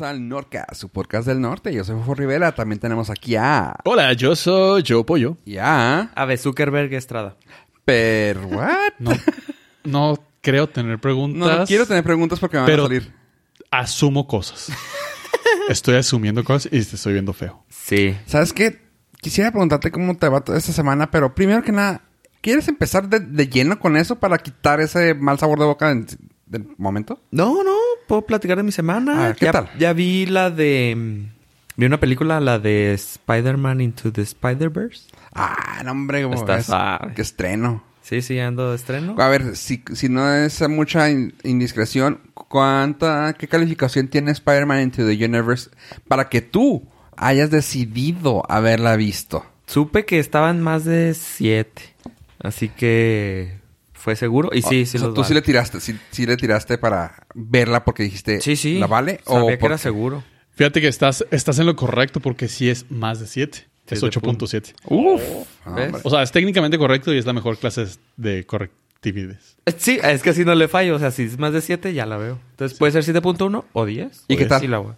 bienvenidos al Nordcast, su podcast del norte. Yo soy Fofo Rivera. También tenemos aquí a... Hola, yo soy Joe Pollo. Y a... Ave Zuckerberg Estrada. Per... ¿What? No, no creo tener preguntas. No, no quiero tener preguntas porque me van pero a salir. asumo cosas. Estoy asumiendo cosas y te estoy viendo feo. Sí. ¿Sabes qué? Quisiera preguntarte cómo te va toda esta semana, pero primero que nada, ¿quieres empezar de, de lleno con eso para quitar ese mal sabor de boca del, momento? No, no, puedo platicar de mi semana. A ver, ¿qué ya, tal? Ya vi la de... mm, Vi una película, la de Spider-Man Into the Spider-Verse. Ah, no, hombre. bo, Está es- suave. Qué estreno. Sí, sí, ando de estreno. A ver, si, si no es mucha in- indiscreción, ¿cuánta, qué calificación tiene Spider-Man Into the Universe para que tú hayas decidido haberla visto? Supe que estaban más de siete. Así que... Fue seguro. Y sí, sí O sea, los tú sí le tiraste, sí, sí le tiraste para verla porque dijiste, Sí, sí. ¿la vale? Sabía que porque- era seguro. Fíjate que estás, estás en lo correcto porque sí es más de 7. Es Siete 8.7. Uf. Hombre. O sea, es técnicamente correcto y es la mejor clase de correctividad. Eh, Sí, es que así no le fallo. O sea, si es más de 7, ya la veo. Entonces puede ser 7.1 o 10. ¿Y o qué 10. tal? Sí, la voy.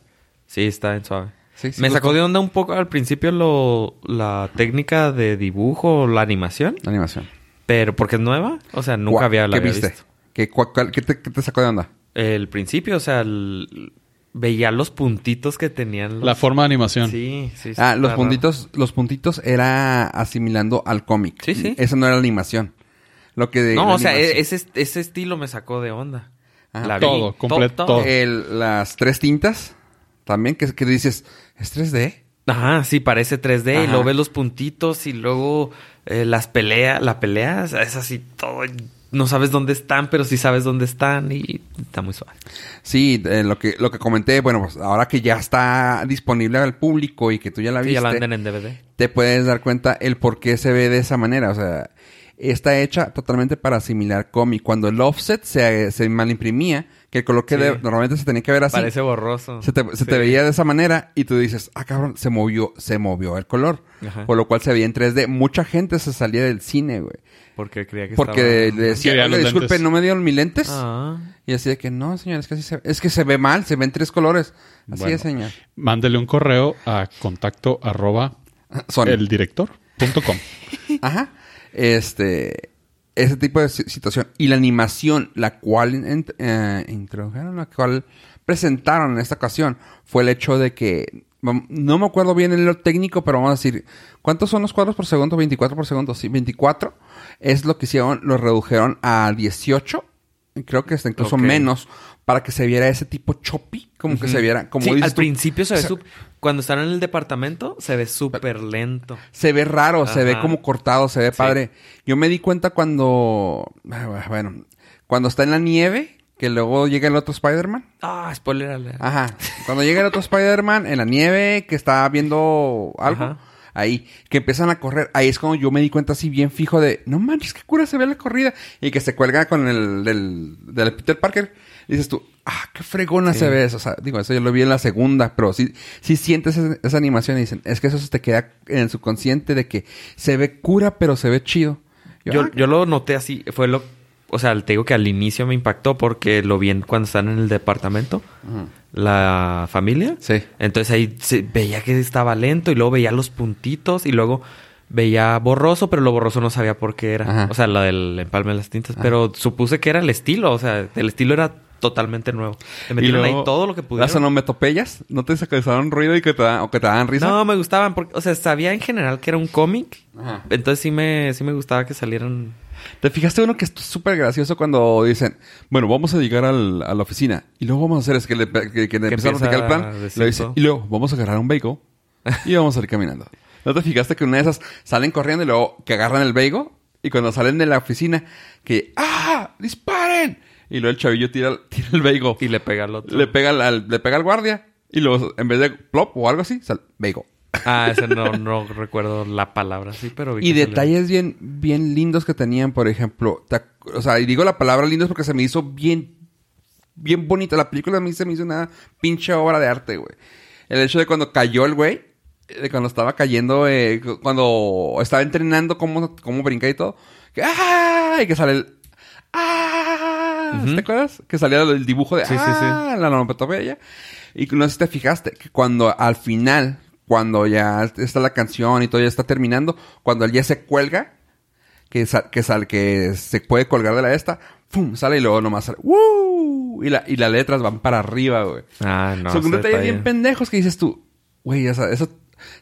Sí, está en suave. Sí, sí Me gustó. sacó de onda un poco al principio lo, la técnica de dibujo, la animación. La animación. Pero porque es nueva. O sea, nunca ¿Cuá- había la ¿Qué había viste? visto. ¿Qué, qué te, qué te sacó de onda? El principio, o sea, el- veía los puntitos que tenían. los- La forma de animación. Sí, sí. sí, Ah, los puntitos, los puntitos era asimilando al cómic. Sí, sí. Esa no era la animación. Lo que de. No, o sea, e- ese, ese estilo me sacó de onda. Ajá. La. Todo, completo, todo. El- las tres tintas también que, que dices, ¿es 3D? Ajá, sí, parece 3D y luego ves los puntitos y luego eh, las peleas, la pelea es así todo. No sabes dónde están, pero sí sabes dónde están y está muy suave. Sí, eh, lo que lo que comenté, bueno, pues ahora que ya está disponible al público y que tú ya la Sí, viste, ya la venden en DVD. te puedes dar cuenta el por qué se ve de esa manera. O sea, está hecha totalmente para asimilar cómic. Cuando el offset se, se mal imprimía, que el color que Sí. de- normalmente se tenía que ver así, Parece borroso. se, te, se te Sí. veía de esa manera y tú dices, ah, cabrón, se movió, se movió el color. Ajá. Por lo cual se veía en 3D. Mucha gente se salía del cine, güey. Porque creía que Porque estaba... le decía, Quería "Oiga, los disculpe, lentes". ¿no me dieron mis lentes? Ah. Y así de que, no, señor, es que así se, es que se ve mal, se ven tres colores. Así Bueno. es, señor. Mándele un correo a contacto arroba Son. eldirector.com. Ajá. Este. Ese tipo de si- situación. Y la animación, la cual eh, introdujeron, la cual presentaron en esta ocasión, fue el hecho de que. No me acuerdo bien en lo técnico, pero vamos a decir. ¿Cuántos son los cuadros por segundo? 24 por segundo. Sí, 24. Es lo que hicieron, lo redujeron a 18. y Creo que hasta incluso menos. Para que se viera ese tipo choppy. Como que se viera. Como sí, dices al tú, principio se ve o sea, Cuando están en el departamento, se ve súper lento. Se ve raro, se ve como cortado, se ve Sí. padre. Yo me di cuenta cuando, ah, bueno, cuando está en la nieve, que luego llega el otro Spider-Man. Ah, spoiler alert. Ajá. Cuando llega el otro Spider-Man en la nieve, que está viendo algo, Ajá. ahí, que empiezan a correr. Ahí es cuando yo me di cuenta así bien fijo de, no manches, qué cura se ve la corrida. Y que se cuelga con el del, del Peter Parker. Y dices tú, ah, qué fregona Sí. se ve eso. O sea, digo, eso yo lo vi en la segunda, pero sí, sí sientes esa, esa animación y dicen, es que eso se te queda en el subconsciente de que se ve cura, pero se ve chido. Yo, ah, yo lo noté así, fue lo... O sea, te digo que al inicio me impactó porque lo vi en- cuando están en el departamento, la familia. Sí. Entonces ahí se veía que estaba lento y luego veía los puntitos y luego veía borroso, pero lo borroso no sabía por qué era. Ajá. O sea, la del empalme de las tintas. Pero supuse que era el estilo, o sea, el estilo era totalmente nuevo. Le metieron luego, ahí todo lo que pudieron. Las onomatopeyas, ¿no te sacaron ruido y que te da- o que te daban risa? No, me gustaban porque, o sea, sabía en general que era un cómic. Entonces sí me, sí me gustaba que salieran. ¿Te fijaste uno que es súper gracioso cuando dicen, bueno, vamos a llegar al- a la oficina y luego vamos a hacer es que le, que, que le empezaron a platicar el plan le dice, y luego vamos a agarrar un bagel y vamos a ir caminando. ¿No te fijaste que una de esas salen corriendo y luego que agarran el bagel y cuando salen de la oficina que ¡ah! ¡disparen! Y luego el chavillo tira, tira el bagel, Y le pega al otro. le pega al, al- le pega al guardia y luego en vez de plop o algo así, sale bagel. Ah, ese no, no recuerdo la palabra, sí, pero... vi Y que salió. detalles bien, bien lindos que tenían, por ejemplo. te ac- o sea, y digo la palabra lindos porque se me hizo bien, bien bonita. La película a mí se me hizo una pinche obra de arte, güey. El hecho de cuando cayó el güey, de cuando estaba cayendo, eh, cu- cuando estaba entrenando cómo, cómo brincar y todo. Que, ¡ah! Y que sale el, ¡ah! Ah, ¿te acuerdas? Que salía el dibujo de, Sí, sí, sí. ah, la onomatopeya. Y no sé si te fijaste, que cuando al final, cuando ya está la canción y todo ya está terminando, cuando él ya se cuelga, que, sa- que, sal, que se puede colgar de la esta, ¡pum! Sale y luego nomás sale, ¡Woo! Y, la, y las letras van para arriba, güey. Ah, no. Son detalles detalle. bien pendejos que dices tú, güey, o sea, eso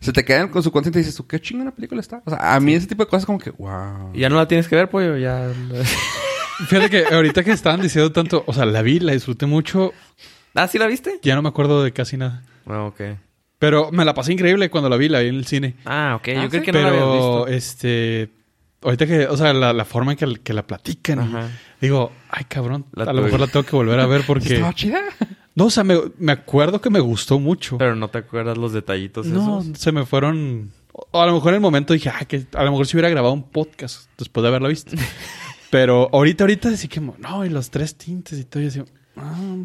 se te quedan con su consciente y dices tú, qué chingona película está. O sea, a mí ese tipo de cosas como que, wow. Ya no la tienes que ver, pollo. Ya. Fíjate que ahorita que estaban diciendo tanto, o sea, la vi, la disfruté mucho, ah, ¿sí la viste? ya no me acuerdo de casi nada. Ah, ok. Pero me la pasé increíble cuando la vi, la vi en el cine. Ah, ok. Ah, Yo creo sí. que no la habías Pero, visto. este, ahorita que, o sea, la, la forma en que, que la platican, Ajá. digo, ay cabrón, La a lo mejor la tengo que volver a ver porque... ¿Estaba chida? No, o sea, me, me acuerdo que me gustó mucho. Pero no te acuerdas los detallitos no, esos. se me fueron... O a lo mejor en el momento dije, ah, que a lo mejor si hubiera grabado un podcast después de haberla visto. Pero ahorita, ahorita decía que, no, y los tres tintes y todo, y así, ah,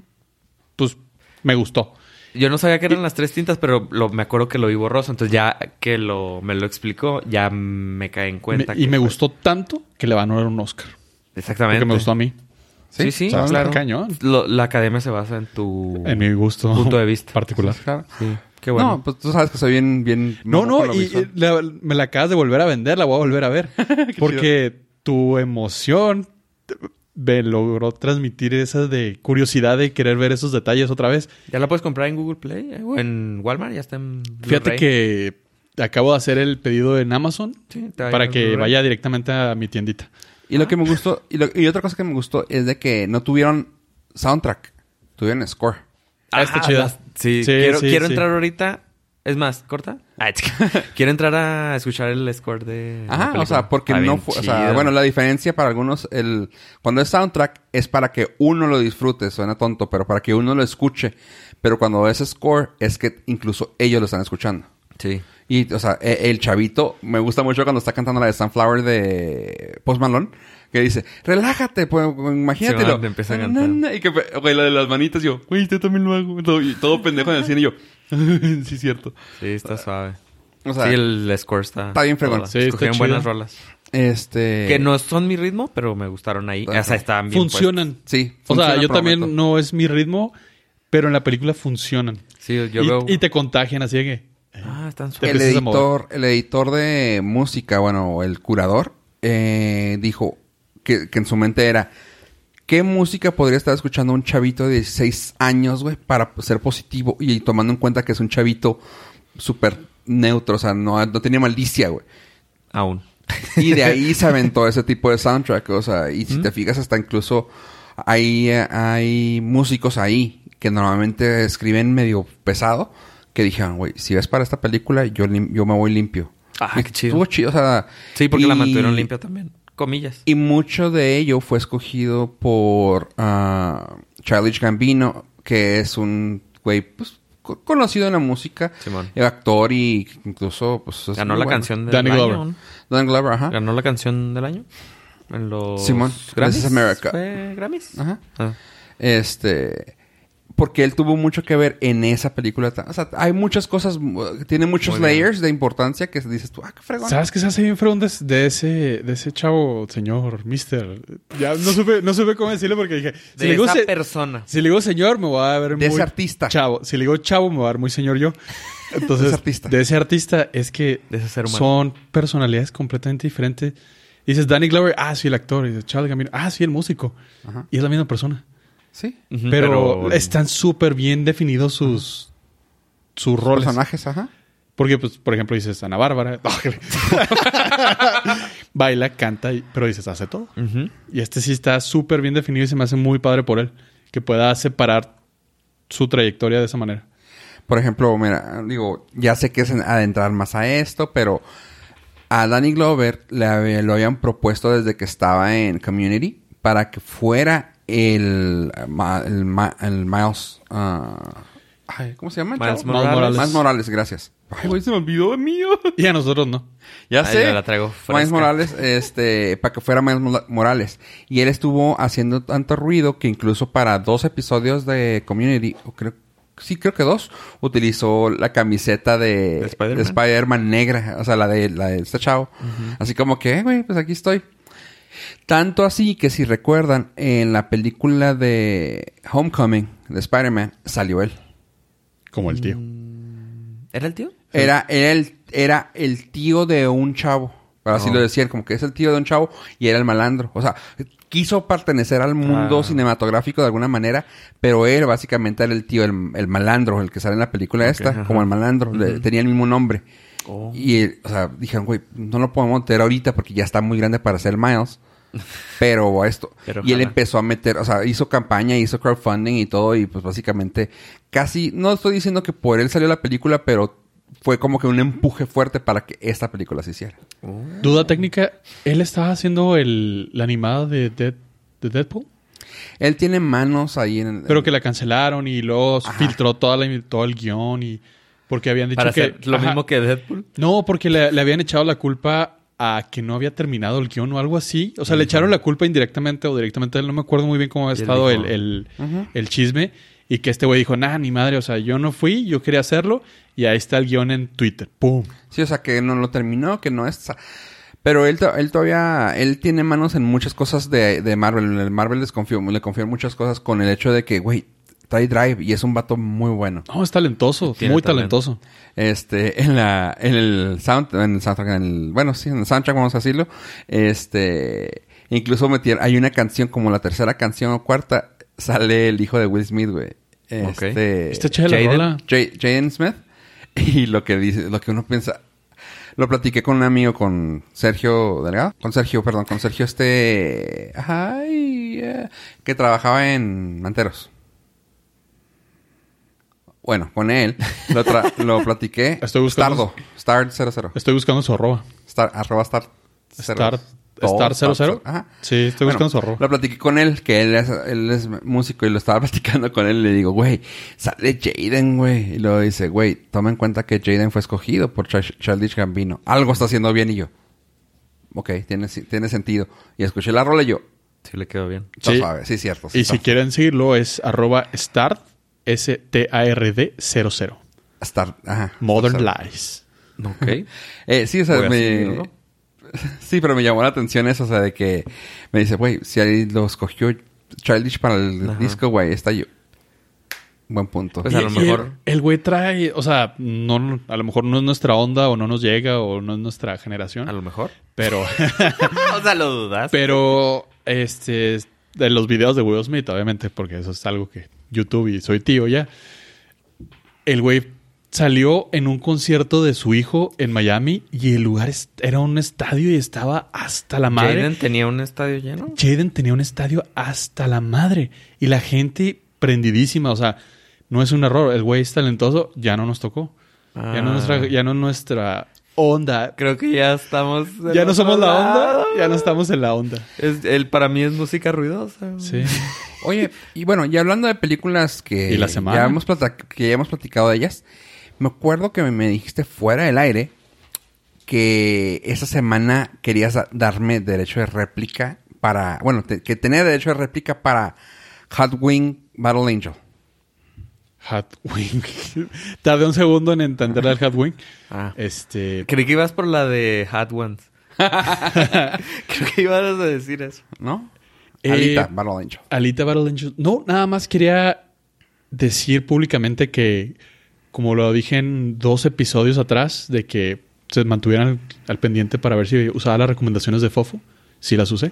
pues me gustó. Yo no sabía que eran las tres tintas, pero lo, me acuerdo que lo vi borroso. Entonces ya que lo, me lo explicó, ya me cae en cuenta. Me- y que me fue- gustó tanto que le van a dar un Oscar. Exactamente. Porque me gustó a mí. Sí, sí, sea, claro. cañón. Lo- la academia se basa en tu En mi gusto punto de vista. particular. Claro. Sí, qué bueno. No, pues tú sabes que soy bien, bien... No, no, y, visual. y la- me la acabas de volver a vender, la voy a volver a ver. porque tu emoción me logró transmitir esa de curiosidad de querer ver esos detalles otra vez. ¿Ya la puedes comprar en Google Play eh, o en Walmart? Ya está en Fíjate que acabo de hacer el pedido en Amazon Sí, para que vaya directamente a mi tiendita. Y lo que me gustó, y, lo- y otra cosa que me gustó es de que no tuvieron soundtrack, tuvieron score. Ah, está Sí, Sí, quiero, sí, quiero sí. entrar ahorita. Es más, corta. Ah, quiero entrar a escuchar el score de. la Ajá, o sea, porque Está no fue, o sea, chido. bueno, la diferencia para algunos, el, cuando es soundtrack es para que uno lo disfrute, suena tonto, pero para que uno lo escuche. Pero cuando es score es que incluso ellos lo están escuchando. Sí. Y, o sea, e- el chavito, me gusta mucho cuando está cantando la de Sunflower de Post Malone, que dice, relájate, pues, imagínatelo. Sí, te a cantar. Y que, güey, la de las manitas, yo, güey, yo también lo hago. Todo, pendejo en el cine, y yo, sí, cierto. Sí, está suave. O sea, sí, el score está. está bien fregón. Sí, está Escogieron chido. buenas rolas. este... Que no son mi ritmo, pero me gustaron ahí. Ajá. O sea, estaban bien. Funcionan. Sí. O sea, yo también no es mi ritmo, pero en la película funcionan. Sí, yo y, veo. y te contagian así que... Ah, están Te suaves. el editor, el editor de música, bueno, el curador, eh, dijo que, que en su mente era, ¿qué música podría estar escuchando un chavito de 16 años, güey, para ser positivo? Y tomando en cuenta que es un chavito súper neutro, o sea, no, no tenía malicia, güey. Aún. Y de ahí se aventó ese tipo de soundtrack, o sea, y si te fijas hasta incluso hay, hay músicos ahí que normalmente escriben medio pesado, que dijeron, güey, si ves para esta película, yo, yo me voy limpio. Ah, qué chido. Estuvo chido, o sea... Sí, porque la mantuvieron limpia también. Comillas. Y mucho de ello fue escogido por ah, Childish Gambino, que es un güey, pues, co- conocido en la música, Simón. eh, actor y incluso, pues... es Ganó la bueno. canción del Danny año. Glover. ¿no? Donald Glover, ajá. Ganó la canción del año. En los Simón, Grammys. This is America. ¿Fue Grammys? Ajá. Ah. Este. Porque él tuvo mucho que ver en esa película. O sea, hay muchas cosas, tiene muchos Muy bien. layers de importancia que dices tú, ah, qué fregón. ¿Sabes qué se hace bien fregón de, de ese, de ese chavo, señor, mister? Ya no supe, no supe cómo decirle porque dije... Si De le, digo esa se- persona. si le digo señor, me voy a ver De muy... ese artista. Chavo. Si le digo chavo, me voy a ver muy señor yo. Entonces, De ese artista. de ese artista es que De ese ser humano. son personalidades completamente diferentes. Y dices, Danny Glover, ah, sí, el actor. Y dices, Charles Gambino, ah, sí, el músico. Ajá. Y es la misma persona. Sí. Pero, están súper bien definidos sus, sus roles. Personajes, ajá. Porque, pues, por ejemplo, dices Ana Bárbara. Baila, canta, y- pero dices, hace todo. Y este sí está súper bien definido y se me hace muy padre por él. Que pueda separar su trayectoria de esa manera. Por ejemplo, mira, digo, ya sé que es en- adentrar más a esto, pero a Danny Glover le lo habían propuesto desde que estaba en Community para que fuera el, ma- el, el Miles. ah, ay, ¿Cómo se llama? el Miles? Morales. Miles Morales, gracias. Ay, güey, se me olvidó mío. Y a nosotros no. Ya sé. ya la traigo Miles. Morales, este, para que fuera Miles Mo- Morales. Y él estuvo haciendo tanto ruido que incluso para dos episodios de Community, o creo, sí, creo que dos, utilizó la camiseta de, ¿De Spider-Man? de Spider-Man negra, o sea, la de, la de este chavo. Así como que, eh, güey, pues aquí estoy. Tanto así que si recuerdan, en la película de Homecoming de Spider-Man salió él. Como el tío. ¿Era el tío? Era, era, el, era el tío de un chavo. Así Oh. lo decían, como que es el tío de un chavo y era el malandro. O sea, quiso pertenecer al mundo Ah. cinematográfico de alguna manera, pero él básicamente era el tío, el, el malandro, el que sale en la película esta, ajá. como el malandro. Le- tenía el mismo nombre. Oh. Y, o sea, dijeron, güey, no lo podemos meter ahorita porque ya está muy grande para ser Miles. Pero esto. Pero y él empezó a meter, o sea, hizo campaña, hizo crowdfunding y todo. Y pues básicamente, casi, no estoy diciendo que por él salió la película, pero fue como que un empuje fuerte para que esta película se hiciera. Duda técnica, él estaba haciendo el, la animada de, Dead- de Deadpool, Él tiene manos ahí en el. pero que la cancelaron y luego filtró toda la, todo el guion y porque habían dicho Para que hacer lo Ajá. mismo que Deadpool. No, porque le, le habían echado la culpa a que no había terminado el guion o algo así. O sea, le echaron la culpa indirectamente o directamente. No me acuerdo muy bien cómo había estado el, el, el chisme. Y que este güey dijo, nah, ni madre. O sea, yo no fui, yo quería hacerlo. Y ahí está el guion en Twitter. ¡Pum! Sí, o sea, que no lo terminó, que no es... Pero él, él todavía... Él tiene manos en muchas cosas de, de Marvel. El Marvel les confió, le confió en muchas cosas con el hecho de que, güey, trae drive y es un vato muy bueno. No, es talentoso. Tiene muy talento. talentoso. Este, en la, en el sound, en el soundtrack, en el, bueno, sí, en el soundtrack vamos a decirlo. Este, incluso metieron, hay una canción como la tercera canción o cuarta, sale el hijo de Will Smith, güey. Ok. Este, Está chévere la Jaden. Jaden Smith. Y lo que dice, lo que uno piensa, lo platiqué con un amigo, con Sergio Delgado, con Sergio, perdón, con Sergio este, ay, eh, que trabajaba en Manteros. Bueno, con él lo, tra- lo platiqué. Estoy buscando- Stardo, Star 00. Estoy buscando su arroba. Star, arroba Star. Star, Star 00. Ajá. Sí, estoy Bueno, buscando su arroba. Lo platiqué con él, que él es, él es músico y lo estaba platicando con él. Y le digo, güey, sale Jaden, güey. Y luego dice, güey, toma en cuenta que Jaden fue escogido por Ch- Childish Gambino. Algo está haciendo bien y yo. Ok, tiene, tiene sentido. Y escuché la rola y yo, Sí le quedó bien. Sí. Sí, cierto. sí, Y está si quieren seguirlo es arroba start, S-T-A-R-D 00. Star, ajá. Modern Star- Lies. Ok. Eh, sí, o sea, me... Sí, pero me llamó la atención eso, o sea, de que me dice, güey, si ahí lo escogió Childish para el Ajá. disco, güey, está yo. Buen punto. Pues a Y- lo mejor- El el güey trae, o sea, no, a lo mejor no es nuestra onda o no nos llega o no es nuestra generación. A lo mejor. Pero, o sea, lo dudas. pero, este, de los videos de Will Smith, obviamente, porque eso es algo que YouTube y soy tío ya. El güey salió en un concierto de su hijo en Miami y el lugar era un estadio y estaba hasta la madre. Jaden tenía un estadio lleno. Jaden tenía un estadio hasta la madre. Y la gente prendidísima. O sea, no es un error. El güey es talentoso. Ya no nos tocó. Ya, no Ah. nuestra, ya no nuestra onda. Creo que ya estamos. Ya no somos la onda. Ya no estamos en la onda. Es, el, para mí es música ruidosa. Sí. Oye, y bueno, y hablando de películas que, ¿Y la semana? Ya, hemos que ya hemos platicado de ellas, me acuerdo que me dijiste fuera del aire que esa semana querías da- darme derecho de réplica para, bueno, te- que tenía derecho de réplica para Hot Wing Battle Angel. Hot Wing. Tardé un segundo en entender el Hot Wing. Ah. Este. Creí que ibas por la de Ones. Creo que ibas a decir eso. ¿No? Eh, Alita Battle Angel. Alita Battle Angel. No, nada más quería decir públicamente que, como lo dije en dos episodios atrás, de que se mantuvieran al, al pendiente para ver si usaba las recomendaciones de Fofo. Sí las usé.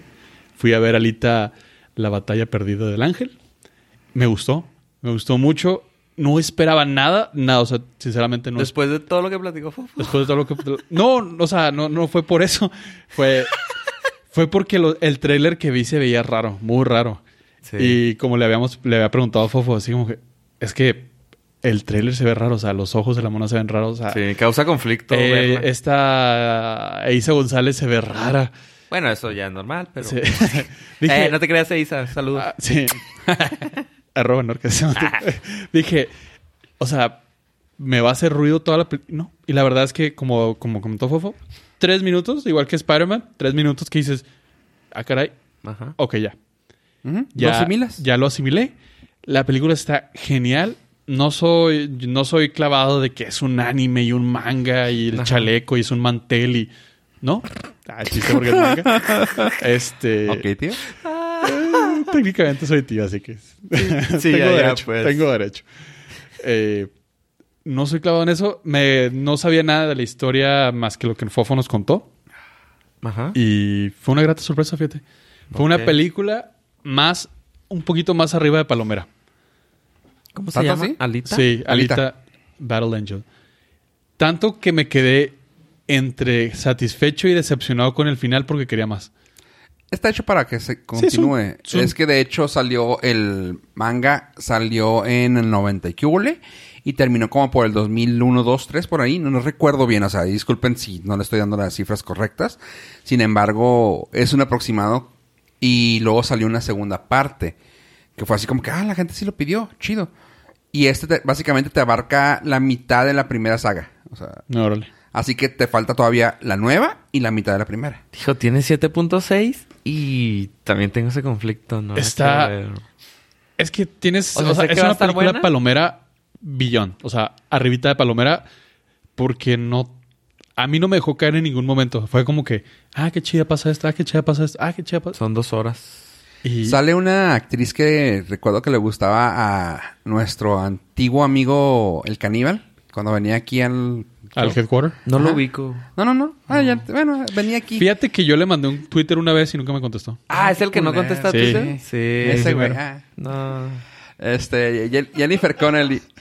Fui a ver Alita La batalla perdida del ángel. Me gustó. Me gustó mucho. No esperaba nada. Nada, o sea, sinceramente no Después de todo lo que platicó Fofo. Después de todo lo que... No, o sea, no, no fue por eso. Fue, fue porque lo- el tráiler que vi se veía raro, muy raro. Sí. Y como le habíamos, le había preguntado a Fofo, así como que... Es que el tráiler se ve raro, o sea, los ojos de la mona se ven raros. O sea, Sí, causa conflicto. eh, esta Isa González se ve rara. Bueno, eso ya es normal, pero. Sí. Dije, Eh, no te creas, Isa. Saludos. Ah, sí. Arroba Norca. Dije, o sea, me va a hacer ruido toda la película. No. Y la verdad es que, como, como comentó Fofo, tres minutos, igual que Spider-Man, tres minutos que dices, ah, caray, Ajá. ok, ya. Ya, ¿Lo asimilas? Ya lo asimilé. La película está genial. No soy, no soy clavado de que es un anime y un manga y el Ajá. chaleco y es un mantel y... ¿No? Ah, chiste porque es manga. Este. Ok, tío. Técnicamente soy tío, así que. sí, tengo ya, ya, derecho. pues. Tengo derecho. Eh, no soy clavado en eso. Me, no sabía nada de la historia más que lo que Fofo nos contó. Ajá. Y fue una grata sorpresa, fíjate. Fue una película más, un poquito más arriba de Palomera. ¿Cómo se ¿Tanto llama? así? ¿Alita? Sí, Alita. Alita Battle Angel. Tanto que me quedé entre satisfecho y decepcionado con el final porque quería más. Está hecho para que se es un- continúe. es un- Es que de hecho salió el manga, salió en el 90 y y terminó como por el 2001, 2, 3 por ahí. No, no recuerdo bien, o sea, disculpen si no le estoy dando las cifras correctas. Sin embargo, es un aproximado y luego salió una segunda parte que fue así como que, ah, la gente sí lo pidió, chido. Y este te- básicamente te abarca la mitad de la primera saga. O sea, No, órale. Así que te falta todavía la nueva y la mitad de la primera. Dijo, tiene 7.6 y también tengo ese conflicto, ¿no? Está-. Es que tienes. O O sea, que es una película buena. palomera billón. O sea, arribita de palomera. Porque no. A mí no me dejó caer en ningún momento. Fue como que, ah, qué chida pasa esto, ah, qué chida pasa esto, ah, qué chida pasa. Son dos horas. Y Sale una actriz que recuerdo que le gustaba a nuestro antiguo amigo el caníbal cuando venía aquí al... al headquarter. No Ajá. lo ubico. No, no, no. Ah, ya, bueno, venía aquí. Fíjate que yo le mandé un Twitter una vez y nunca me contestó. Ah, ¿es el que no contesta a Sí. Twitter? Sí. Ese güey. ah. No. Este, Ye- Jennifer Connelly.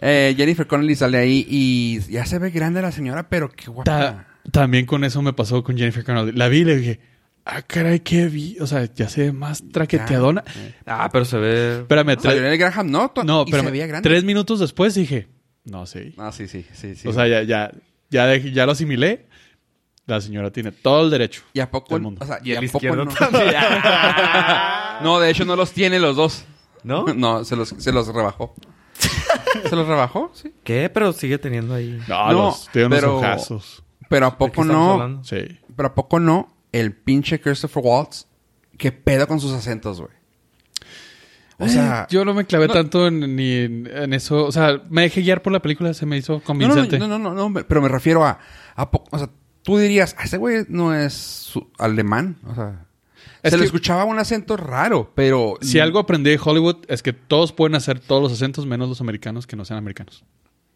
Eh, Jennifer Connelly sale ahí y ya se ve grande la señora, pero qué guapa. Ta- también con eso me pasó con Jennifer Connelly. La vi y le dije, ah, caray, qué vi. O sea, ya se ve más traqueteadona. Ah, pero se ve... Espérame, Salió tre- en el Graham, no, to- no, y pero se veía grande. tres minutos después dije, no sé. Ah, sí, sí, sí, sí. O sea, ya, ya, ya, ya lo asimilé. La señora tiene todo el derecho. ¿Y a poco? del mundo. O sea, Y ¿y el a poco no? también. No, de hecho no los tiene los dos. ¿No? No, se los, se los rebajó. ¿Se los rebajó? Sí. ¿Qué? Pero sigue teniendo ahí. No, No, los, tiene unos pero- ojazos. Pero a ¿De qué poco no. hablando? Sí. Pero a poco no. El pinche Christopher Waltz. ¿Qué pedo con sus acentos, güey? O sea... Yo no me clavé no- tanto en, ni en, en eso. O sea, me dejé guiar por la película, se me hizo no, no, convincente. no, no, no, no, me- pero me refiero a... a o sea, tú dirías, "Ah, ese güey no es alemán. O sea... Es se le escuchaba un acento raro, pero... Si algo aprendí de Hollywood es que todos pueden hacer todos los acentos menos los americanos que no sean americanos.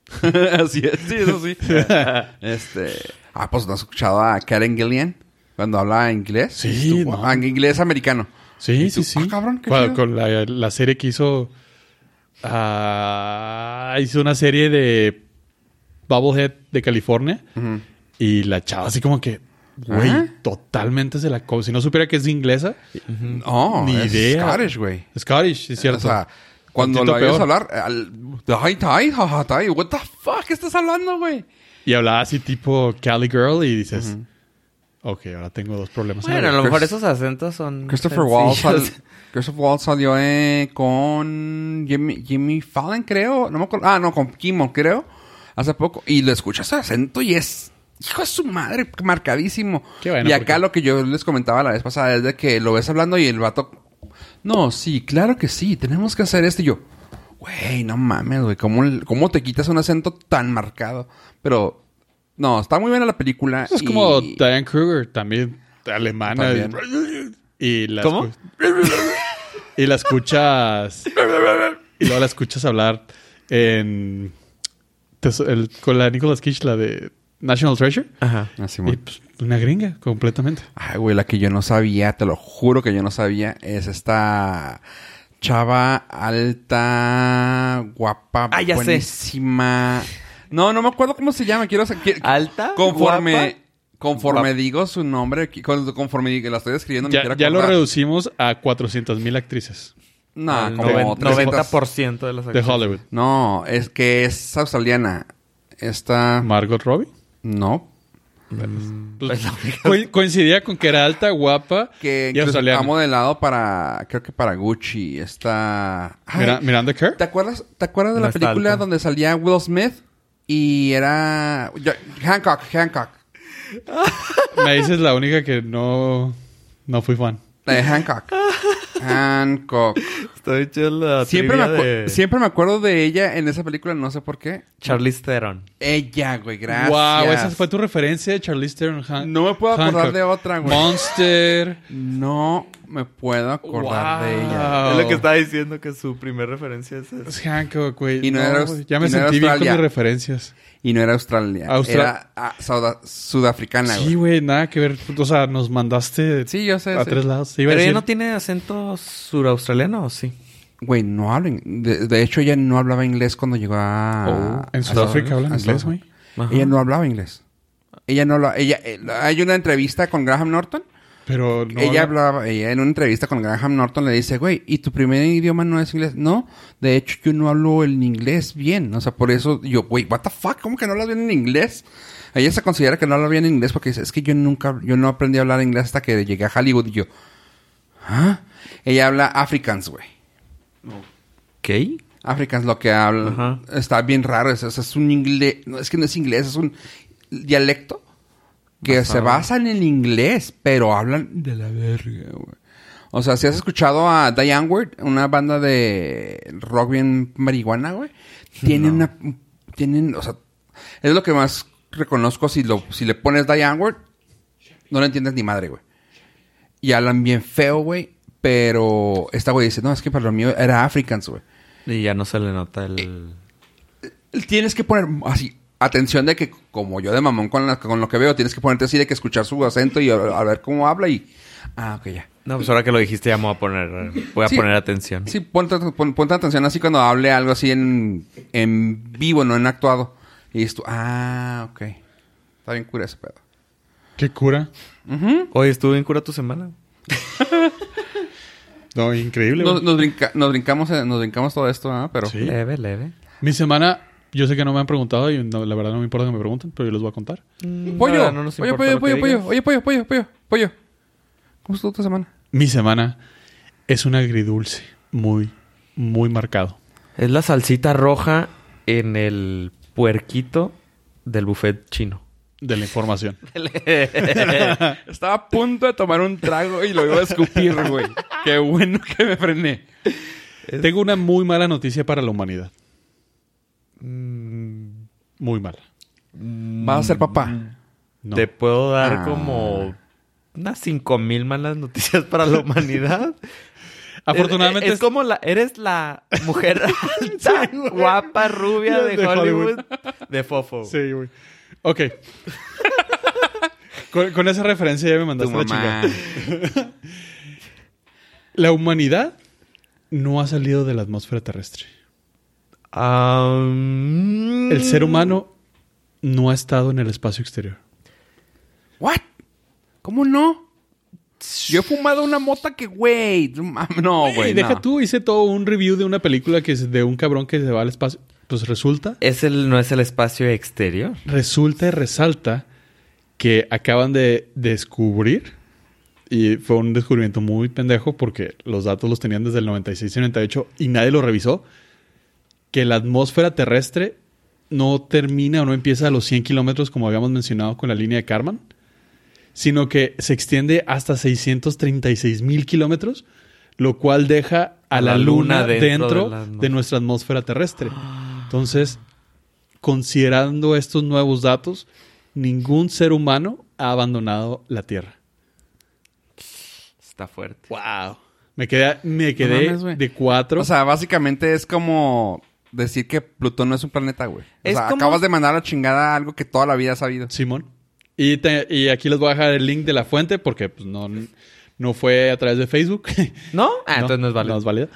Así es, sí, eso sí. este... Ah, pues no has escuchado a Karen Gillian cuando habla inglés. Sí, no. ah, inglés americano. Sí, ¿Y sí, sí. Ah, cabrón, qué Con, chido. con la, la serie que hizo. ah, hizo una serie de Bubblehead de California. Ujú. Y la chava así como que. Güey, Ajá. totalmente se la. Como si no supiera que es inglesa. No, Ni es idea. Scottish, güey. Scottish, es cierto. O sea, cuando oyes peor. hablar, al, what the fuck, ¿qué estás hablando, güey? Y hablaba así tipo Cali Girl y dices. Ok, ahora tengo dos problemas. Bueno, a ver. lo mejor esos acentos son... Christopher Waltz, sal- Christopher Waltz salió eh, con Jimmy, Jimmy Fallon, creo. No me acuerdo. Ah, no, con Kimmel, creo. Hace poco. Y le escuchas ese acento y es... Hijo de su madre, marcadísimo. Qué bueno, y acá porque- lo que yo les comentaba la vez pasada es de que lo ves hablando y el vato... No, sí, claro que sí. Tenemos que hacer esto. Y yo... Güey, no mames, güey. ¿Cómo, ¿Cómo te quitas un acento tan marcado? Pero... No, está muy buena la película. Es y- como Diane Kruger, también alemana. También. Y la ¿Cómo? y la escuchas. y luego la escuchas hablar en. el- con la Nicolas Cage, la de National Treasure. Ajá. Ah, Simón. Y pues, una gringa, completamente. Ay, güey, la que yo no sabía, te lo juro que yo no sabía, es esta chava alta, guapa, Ah, ya sé. No, no me acuerdo cómo se llama, quiero ¿Alta? Conforme ¿Guapa? conforme Guapa. digo su nombre, conforme digo- la estoy escribiendo, me Ya, quiero ya lo reducimos a 400 mil actrices No, Al como noven- 300. 90% de las de actrices. Hollywood. No, es que es australiana. Esta Margot Robbie. no, Pues, Es la única- co- coincidía con que era alta, guapa que y australiana. ha modelado para creo que para Gucci, Ay, Mira- Miranda Kerr. ¿Te acuerdas, ¿Te acuerdas de No la está película alta. donde salía Will Smith? Y era... yo- Hancock, Hancock. Me dices la única que no, no fui fan. La de Hancock. Hancock. Estoy chido la Siempre me, de siempre me acuerdo de ella en esa película, no sé por qué. Charlize Theron. Ella, güey, gracias. Wow, esa fue tu referencia de Charlize Theron. Han- No me puedo acordar de otra, güey. Monster. No me puedo acordar de ella. Es lo que estaba diciendo que su primer referencia es esa. Es Hancock, güey. Y no era- ya me y no era sentí bien con mis referencias. Y no era Australia. Austra- Era sauda- sudafricana, Sí, güey. nada que ver. O sea, nos mandaste Sí, yo sé. a sí. tres lados. ¿Pero ella no tiene acento suraustraliano o sí? Güey, no hablan. De, de hecho, ella no hablaba inglés cuando llegó a. Oh, en Sudáfrica hablan inglés, güey. Ella no hablaba inglés. Ella no hablaba. Ella, eh, hay una entrevista con Graham Norton. Pero no. ella habla- hablaba, ella en una entrevista con Graham Norton le dice, güey, ¿y tu primer idioma no es inglés? No, de hecho yo no hablo el inglés bien. O sea, por eso yo, güey, what the fuck, ¿cómo que no hablas bien en inglés? Ella se considera que no habla bien en inglés porque dice, es que yo nunca, yo no aprendí a hablar inglés hasta que llegué a Hollywood y yo, ¿ah? Ella habla Africans, güey. ¿Qué? Africans lo que habla. Está bien raro. Es, es un inglés. No, es que no es inglés, es un dialecto que se basa en inglés, pero hablan de la verga, güey. O sea, si has escuchado a Diane Ward, una banda de rock bien marihuana, güey, tienen una. Tienen, o sea, es lo que más reconozco. Si, lo, si le pones Diane Ward, no le entiendes ni madre, güey. Y hablan bien feo, güey. Pero esta güey dice, no, es que para lo mío era Africans, güey. Y ya no se le nota el... Tienes que poner así, atención de que como yo de mamón con, la- con lo que veo, tienes que ponerte así de que escuchar su acento y a, a ver cómo habla y... Ah, ok, ya. No, pues ahora que lo dijiste ya me voy a poner... Voy a Sí. poner atención. Sí, ponte, pon- ponte atención así cuando hable algo así en, en vivo, no en actuado. Y dices tú, ah, ok. Está bien cura ese pedo. ¿Qué cura? Ujú. Oye, estuvo bien cura tu semana. No, increíble, nos, nos brinca- nos brincamos eh, nos brincamos todo esto, ¿ah? Pero... Sí. Leve, leve. Mi semana, yo sé que no me han preguntado y no- la verdad no me importa que me pregunten, pero yo les voy a contar. Pollo, Nada, no nos pollo, pollo, pollo, pollo, oye, pollo, pollo, pollo, pollo. ¿Cómo estuvo tu semana? Mi semana es un agridulce muy, muy marcado. Es la salsita roja en el puerquito del buffet chino. De la información. Estaba a punto de tomar un trago y lo iba a escupir, güey. Qué bueno que me frené. Tengo una muy mala noticia para la humanidad. Mm, Muy mala. Vas a ser papá. No. Te puedo dar Ah. como unas cinco mil malas noticias para la humanidad. Afortunadamente es, es como la eres la mujer alta, guapa, rubia de, De Hollywood, Hollywood. de fofo. Sí, güey. Ok. con, con esa referencia ya me Tu mandaste la chingada. La humanidad no ha salido de la atmósfera terrestre. El ser humano no ha estado en el espacio exterior. ¿What? ¿Cómo no? Yo he fumado una mota que, güey. no güey. deja no. tú, hice todo un review de una película que es de un cabrón que se va al espacio. Pues resulta, Es el, no es el espacio exterior. resulta y resalta que acaban de descubrir, y fue un descubrimiento muy pendejo porque los datos los tenían desde el 96 y 98 y nadie lo revisó, que la atmósfera terrestre no termina o no empieza a los 100 kilómetros como habíamos mencionado con la línea de Karman, sino que se extiende hasta 636 mil kilómetros, lo cual deja a la, luna, dentro, de la de nuestra atmósfera terrestre. Entonces, considerando estos nuevos datos, ningún ser humano ha abandonado la Tierra. Está fuerte. ¡Wow! Me quedé, me quedé mames, de cuatro. O sea, básicamente es como decir que Plutón no es un planeta, güey. O Es sea, como- acabas de mandar a la chingada algo que toda la vida has sabido. Simón. Y, te- y aquí les voy a dejar el link de la fuente porque pues, no, no fue a través de Facebook. ¿No? Ah, entonces no es válido. No es válido.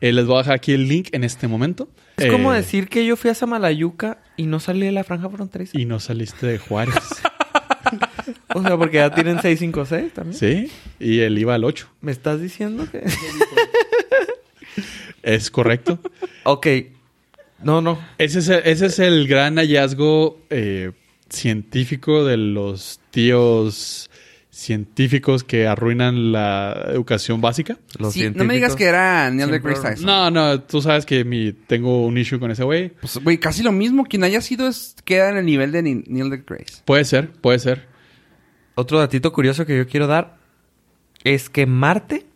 Eh, les voy a dejar aquí el link en este momento. Es Eh, como decir que yo fui a Samalayuca y no salí de la franja fronteriza. Y no saliste de Juárez. O sea, porque ya tienen 656 también. sí. Y él iba al 8. ¿Me estás diciendo que...? Es correcto. ok. No, no. Ese es el, ese es el gran hallazgo eh, científico de los tíos científicos que arruinan la educación básica. Los Sí, no me digas que era Neil deGrasse Tyson. No, no, tú sabes que mi, tengo un issue con ese güey. Pues, güey, casi lo mismo. Quien haya sido es, queda en el nivel de Neil deGrasse. Puede ser, puede ser. Otro datito curioso que yo quiero dar es que Marte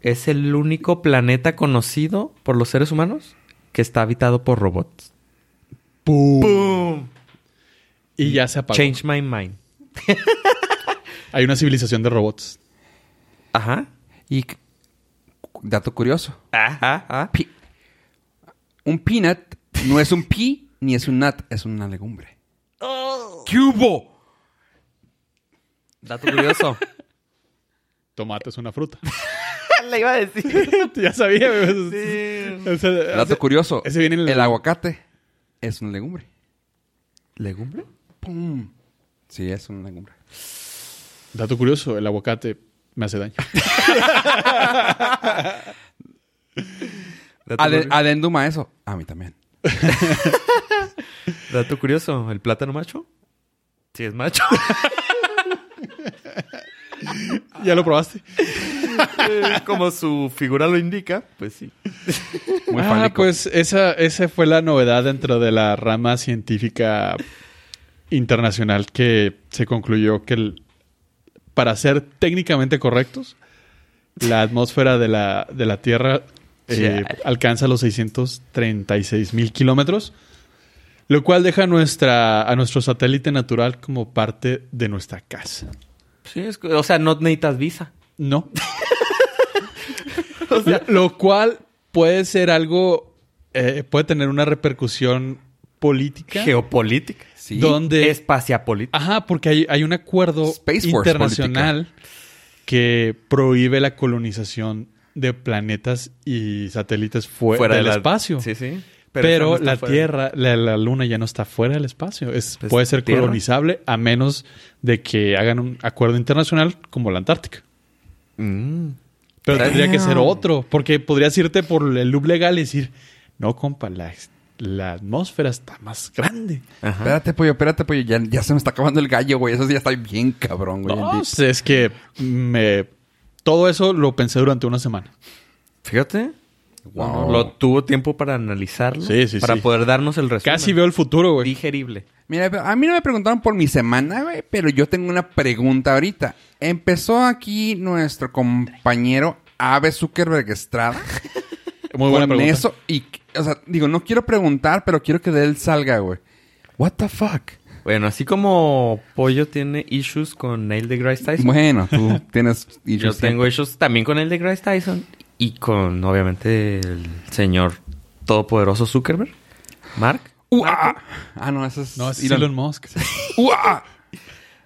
es el único planeta conocido por los seres humanos que está habitado por robots. ¡Pum! Y ya se apagó. Change my mind. Hay una civilización de robots. Ajá. Y dato curioso. Ajá. ajá. Pi- un peanut no es un pea ni es un nut, es una legumbre. ¿Qué hubo? Dato curioso. Tomate es una fruta. Le iba a decir. ya sabía. Sí. O sea, Dato ese- curioso. ese viene en el- el aguacate es una legumbre. ¿Legumbre? ¡Pum! Sí, es una legumbre. Dato curioso, el aguacate me hace daño. Ade- adendum a eso. A mí también. Dato curioso. ¿El plátano macho? Sí, es macho. ¿Ya lo probaste? Como su figura lo indica, pues sí. Muy ah, fálico. pues esa, esa fue la novedad dentro de la rama científica internacional que se concluyó que el- para ser técnicamente correctos, la atmósfera de la, de la Tierra eh, alcanza los 636 mil kilómetros, lo cual deja nuestra, a nuestro satélite natural como parte de nuestra casa. Sí, es, o sea, no necesitas visa. No. O sea, Lo cual puede ser algo, eh, puede tener una repercusión política. geopolítica. Sí. donde- Espaciapolítica. Ajá, porque hay, hay un acuerdo Space internacional que prohíbe la colonización de planetas y satélites fue- del de la- espacio. Sí, sí. Pero, no la fuera. Tierra, la, la Luna ya no está fuera del espacio. Es, Pues, puede ser Tierra. colonizable a menos de que hagan un acuerdo internacional como la Antártica. Mm. Pero Damn. tendría que ser otro, porque podrías irte por el loop legal y decir, no, compa, la, la atmósfera está más grande. Ajá. Espérate, pollo, espérate, pollo. Ya, ya se me está acabando el gallo, güey. Eso sí ya está bien cabrón, güey. No, pues, es que me... Todo eso lo pensé durante una semana. Fíjate. Wow. Lo tuvo tiempo para analizarlo. Sí, sí, Para sí. poder darnos el resumen. Casi veo el futuro, güey. Digerible. Mira, a mí no me preguntaron por mi semana, güey, pero yo tengo una pregunta ahorita. Empezó aquí nuestro compañero Ave Zuckerberg Estrada Muy buena con pregunta. eso y, o sea, digo, no quiero preguntar, pero quiero que de él salga, güey. What the fuck? Bueno, así como Pollo tiene issues con Neil deGrasse Tyson. Bueno, tú tienes... y yo tengo issues también con Neil deGrasse Tyson. Y con, obviamente, el señor todopoderoso Zuckerberg. Mark. ¡Ua! Ah, no, eso es... No, es Elon, Musk. ¡Ua!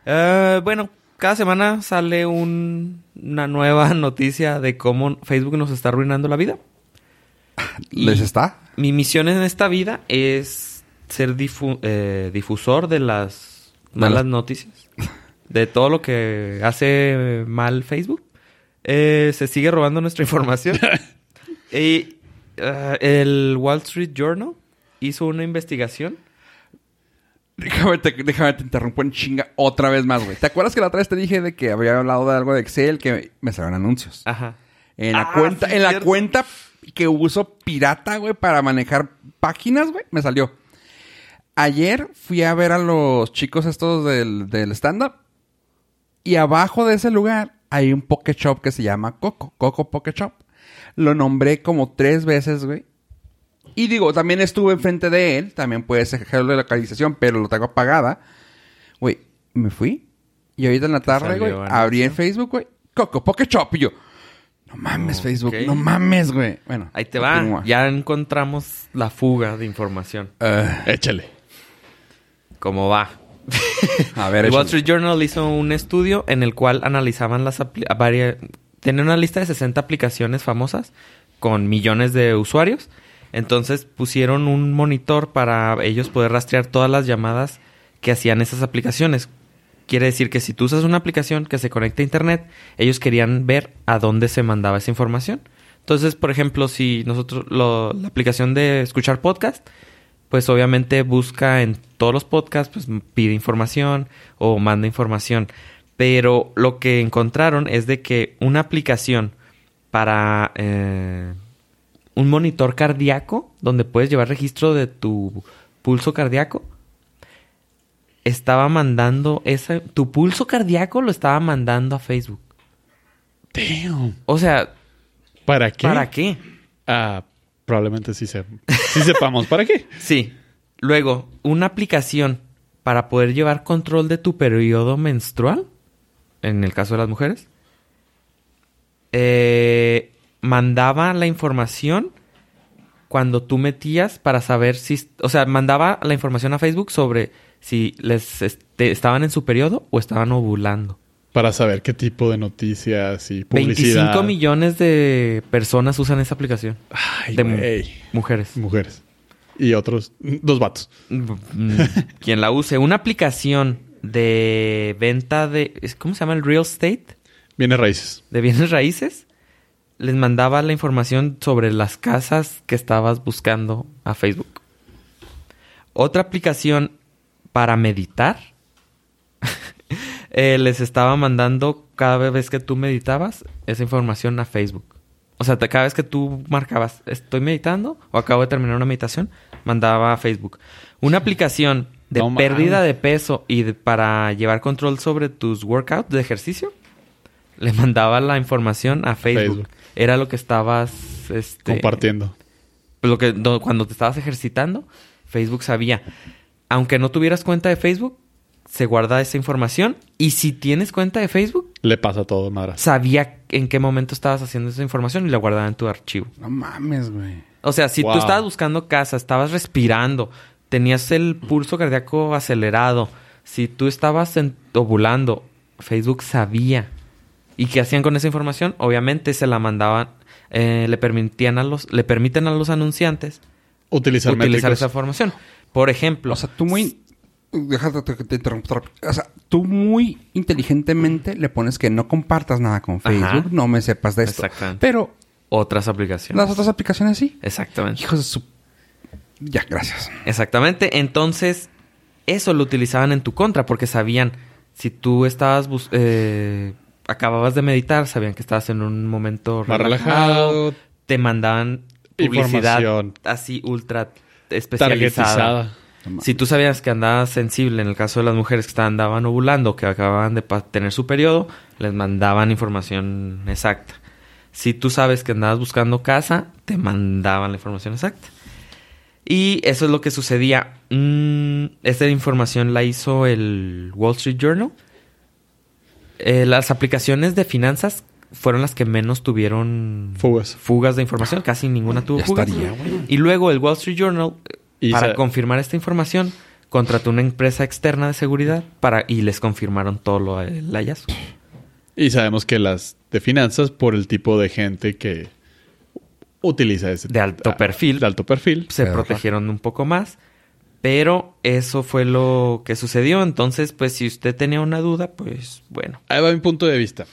Eh, bueno, cada semana sale un- una nueva noticia de cómo Facebook nos está arruinando la vida. ¿Les está? Mi misión en esta vida es ser difu- eh, difusor de las Malas- malas noticias. De todo lo que hace mal Facebook. Eh, se sigue robando nuestra información. y eh, el Wall Street Journal hizo una investigación. Déjame te, déjame te interrumpo en chinga otra vez más, güey. ¿Te acuerdas que la otra vez te dije de que había hablado de algo de Excel que me salieron anuncios? Ajá. En la Ah, cuenta, sí, en la cuenta que uso pirata, güey, para manejar páginas, güey, me salió. Ayer fui a ver a los chicos estos del, del stand-up. Y abajo de ese lugar hay un Poké Shop que se llama Coco. Coco Poké Shop. Lo nombré como tres veces, güey. Y digo, también estuve enfrente de él. También puedes ejercerlo de localización, pero lo tengo apagada. Güey, me fui. Y ahorita en la tarde, güey, abrí en Facebook, güey. Coco Poké Shop. Y yo, no mames, Ok. Facebook. No mames, güey. Bueno, Ahí te va. continúa. Ya encontramos la fuga de información. Eh, Échale. ¿Cómo va? a ver, el Wall. Street Journal hizo un estudio en el cual analizaban las varias... Tenía una lista de 60 aplicaciones famosas con millones de usuarios. Entonces pusieron un monitor para ellos poder rastrear todas las llamadas que hacían esas aplicaciones. Quiere decir que si tú usas una aplicación que se conecta a internet, ellos querían ver a dónde se mandaba esa información. Entonces, por ejemplo, si nosotros lo- la aplicación de escuchar podcast, pues obviamente busca en todos los podcasts, pues pide información o manda información. Pero lo que encontraron es de que una aplicación para eh, un monitor cardíaco, donde puedes llevar registro de tu pulso cardíaco, estaba mandando ese, tu pulso cardíaco lo estaba mandando a Facebook. Damn. O sea, ¿Para qué? ¿Para qué? Ah, probablemente sí, se, sí sepamos. ¿Para qué? Sí. Luego, una aplicación para poder llevar control de tu periodo menstrual, en el caso de las mujeres, eh, mandaba la información cuando tú metías para saber si, o sea, mandaba la información a Facebook sobre si les este, estaban en su periodo o estaban ovulando. Para saber qué tipo de noticias y publicidad. 25 millones de personas usan esa aplicación. Ay, de mujeres. Mujeres. Y otros, dos vatos. Mm, Quien la use. Una aplicación de venta de... ¿Cómo se llama? El real estate. Viene raíces. De bienes raíces. Les mandaba la información sobre las casas que estabas buscando a Facebook. Otra aplicación para meditar. eh, les estaba mandando cada vez que tú meditabas esa información a Facebook. O sea, te- cada vez que tú marcabas, estoy meditando o acabo de terminar una meditación, mandaba a Facebook. Una aplicación de No pérdida de peso y de- para llevar control sobre tus workouts de ejercicio, le mandaba la información a Facebook. Facebook. Era lo que estabas este, Compartiendo. lo que do- cuando te estabas ejercitando, Facebook sabía. Aunque no tuvieras cuenta de Facebook, se guarda esa información. Y si tienes cuenta de Facebook, Le pasa todo, madras. sabía en qué momento estabas haciendo esa información y la guardaba en tu archivo. No mames, güey. O sea, si Wow. tú estabas buscando casa, estabas respirando, tenías el pulso cardíaco acelerado, si tú estabas en- ovulando, Facebook sabía. ¿Y qué hacían con esa información? Obviamente se la mandaban, eh, le permitían a los, le permiten a los anunciantes Utilizar, utilizar esa información. Por ejemplo, O sea, tú muy... Déjate que te vez. O sea, tú muy inteligentemente le pones que no compartas nada con Ajá. Facebook, no me sepas de esto. Exactamente. Pero otras aplicaciones. las otras aplicaciones sí. Exactamente. Hijos de su... Ya, gracias. Exactamente. Entonces, eso lo utilizaban en tu contra porque sabían si tú estabas bus- eh, acababas de meditar, sabían que estabas en un momento Más relajado. te mandaban publicidad así ultra especializada. Targetizada. Si tú sabías que andabas sensible, en el caso de las mujeres que andaban ovulando, que acababan de tener su periodo, les mandaban información exacta. Si tú sabes que andabas buscando casa, te mandaban la información exacta. Y eso es lo que sucedía. Mm, esta información la hizo el Wall Street Journal. Eh, las aplicaciones de finanzas fueron las que menos tuvieron Fugas. fugas de información. Casi ninguna tuvo Ya fugas. estaría. Y luego el Wall Street Journal, Y para confirmar esta información, contrató una empresa externa de seguridad para y les confirmaron todo lo el hallazgo. Y sabemos que las de finanzas por el tipo de gente que utiliza ese De alto ah, perfil. De alto perfil. Se protegieron un poco más. Pero eso fue lo que sucedió. Entonces, pues si usted tenía una duda, pues bueno. Ahí va mi punto de vista.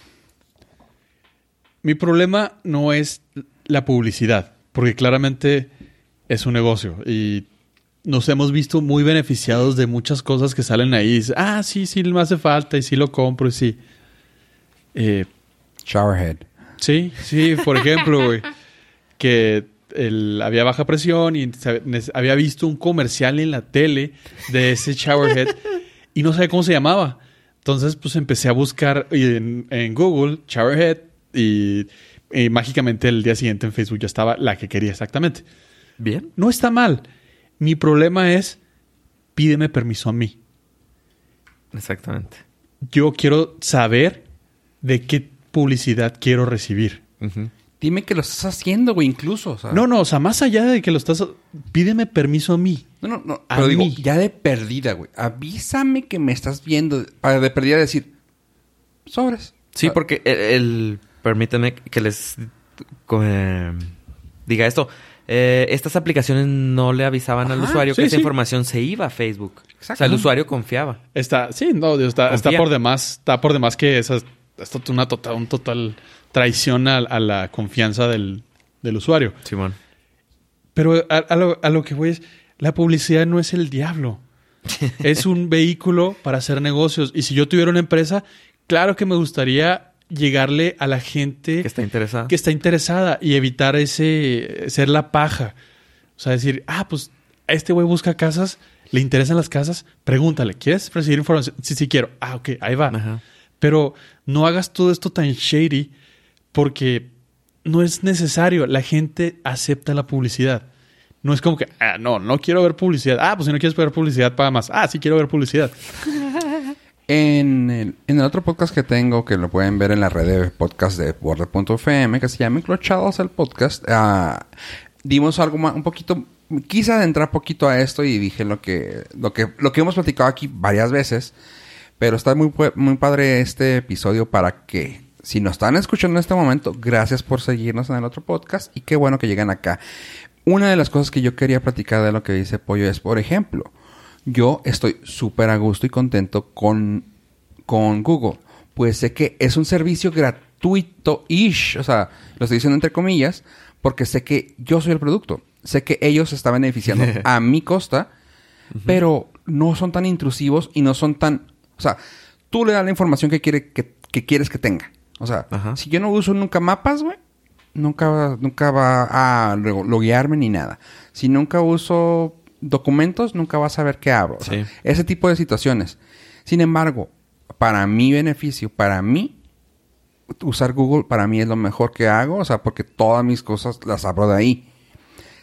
Mi problema no es la publicidad, porque claramente es un negocio y nos hemos visto muy beneficiados de muchas cosas que salen ahí. Ah, sí, sí, me hace falta y sí lo compro y sí. Eh, Showerhead. Sí, sí, por ejemplo, güey, que el- había baja presión y había visto un comercial en la tele de ese showerhead y no sabía cómo se llamaba. Entonces, pues empecé a buscar en, en Google showerhead y, y mágicamente el día siguiente en Facebook ya estaba la que quería exactamente. Bien. No está mal. Mi problema es, pídeme permiso a mí. Exactamente. Yo quiero saber de qué publicidad quiero recibir. Dime que lo estás haciendo, güey, incluso. o sea. No, no, o sea, más allá de que lo estás... Pídeme permiso a mí. No, no, no. A Pero digo, mí. ya de perdida, güey. Avísame que me estás viendo. Para de perdida decir, sobres. Sí, Ah, porque el, el- permítanme que les eh, diga esto. Eh, estas aplicaciones no le avisaban al usuario que esa sí. información se iba a Facebook. Exacto. O sea, el usuario confiaba. Está, sí, no, está, está por demás, está por demás que esa es una total, un total traición a, a la confianza del, del usuario. Simón. Pero a, a lo, a lo que voy es, la publicidad no es el diablo. es un vehículo para hacer negocios. Y si yo tuviera una empresa, claro que me gustaría llegarle a la gente Que está interesado. que está interesada y evitar ese ser la paja. O sea, decir, ah, pues este güey busca casas, le interesan las casas, pregúntale, ¿quieres recibir información? Sí, sí quiero. Ah, ok, ahí va. Ajá. Pero no hagas todo esto tan shady porque no es necesario. La gente acepta la publicidad. No es como que, ah, no, no quiero ver publicidad. Ah, pues si no quieres ver publicidad, paga más. Ah, sí quiero ver publicidad. En el, en el otro podcast que tengo, que lo pueden ver en la red de podcast de Border.fm, que se llama Enclochados el podcast, ah, dimos algo más, un poquito, quise adentrar poquito a esto y dije lo que, lo que, lo que hemos platicado aquí varias veces, pero está muy, muy padre este episodio para que, si nos están escuchando en este momento, gracias por seguirnos en el otro podcast y qué bueno que llegan acá. Una de las cosas que yo quería platicar de lo que dice Pollo es, por ejemplo, yo estoy súper a gusto y contento con, con Google. Pues sé que es un servicio gratuito-ish. O sea, lo estoy diciendo entre comillas, porque sé que yo soy el producto. Sé que ellos se están beneficiando a mi costa, pero no son tan intrusivos y no son tan... O sea, tú le das la información que, quiere, que, que quieres que tenga. O sea, Ajá. si yo no uso nunca mapas, güey, nunca, va- nunca va a lo- loguearme ni nada. Si nunca uso documentos, nunca vas a saber qué abro. O sea, Sí. ese tipo de situaciones. Sin embargo, para mi beneficio, para mí, usar Google para mí es lo mejor que hago. O sea, porque todas mis cosas las abro de ahí.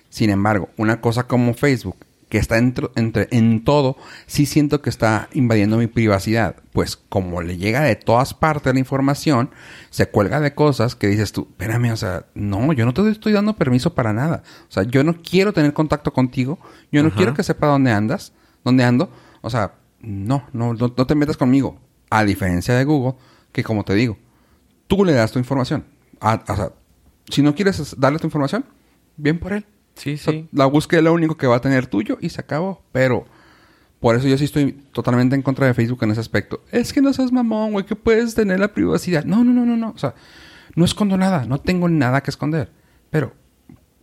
Sin embargo, una cosa como Facebook, que está entro- entre, en todo, sí siento que está invadiendo mi privacidad. Pues como le llega de todas partes la información, se cuelga de cosas que dices tú, espérame, o sea, no, yo no te estoy dando permiso para nada. O sea, yo no quiero tener contacto contigo, yo no Ajá. quiero que sepa dónde andas, dónde ando. O sea, no, no, no, no te metas conmigo. A diferencia de Google, que como te digo, tú le das tu información. A- o sea, si no quieres darle tu información, bien por él. Sí, O sea, sí. la búsqueda es lo único que va a tener tuyo y se acabó. Pero por eso yo sí estoy totalmente en contra de Facebook en ese aspecto. Es que no seas mamón, güey, que puedes tener la privacidad. No, no, no, no, no. O sea, no escondo nada. No tengo nada que esconder. Pero,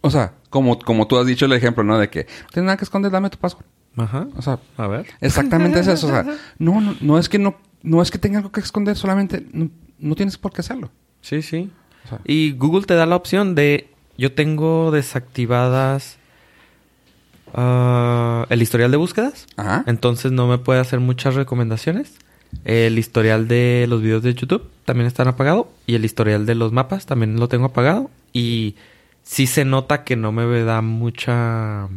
o sea, como, como tú has dicho el ejemplo, ¿no? De que no tienes nada que esconder, dame tu password. Ajá. O sea, A ver. exactamente es eso. O sea, no, no, no es que no, no es que tenga algo que esconder, solamente no, no tienes por qué hacerlo. Sí, sí. O sea, Y Google te da la opción de... Yo tengo desactivadas ah, el historial de búsquedas. Ajá. Entonces no me puede hacer muchas recomendaciones. El historial de los videos de YouTube también están apagado. Y el historial de los mapas también lo tengo apagado. Y sí se nota que no me da mucha...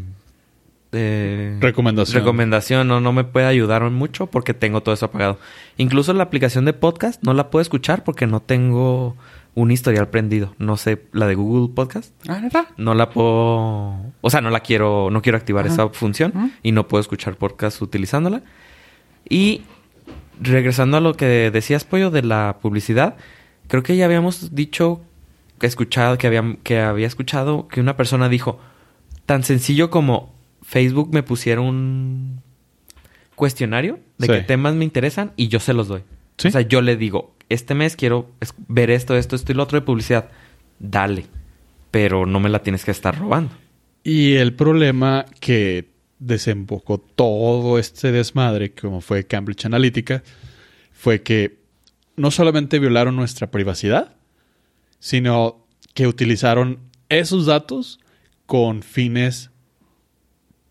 eh, Recomendación. Recomendación, no, no me puede ayudar mucho porque tengo todo eso apagado. Incluso la aplicación de podcast no la puedo escuchar porque no tengo un historial prendido. No sé, la de Google Podcast. Ah. No la puedo... O sea, no la quiero... No quiero activar Ajá. esa función. Y no puedo escuchar podcast utilizándola. Y regresando a lo que decías, Pollo, de la publicidad. Creo que ya habíamos dicho... Que, escuchado, que, había, que había escuchado que una persona dijo... Tan sencillo como Facebook me pusiera un cuestionario de Sí. qué temas me interesan y yo se los doy. Sí. O sea, yo le digo, este mes quiero ver esto, esto, esto y lo otro de publicidad. Dale. Pero no me la tienes que estar robando. Y el problema que desembocó todo este desmadre, como fue Cambridge Analytica, fue que no solamente violaron nuestra privacidad, sino que utilizaron esos datos con fines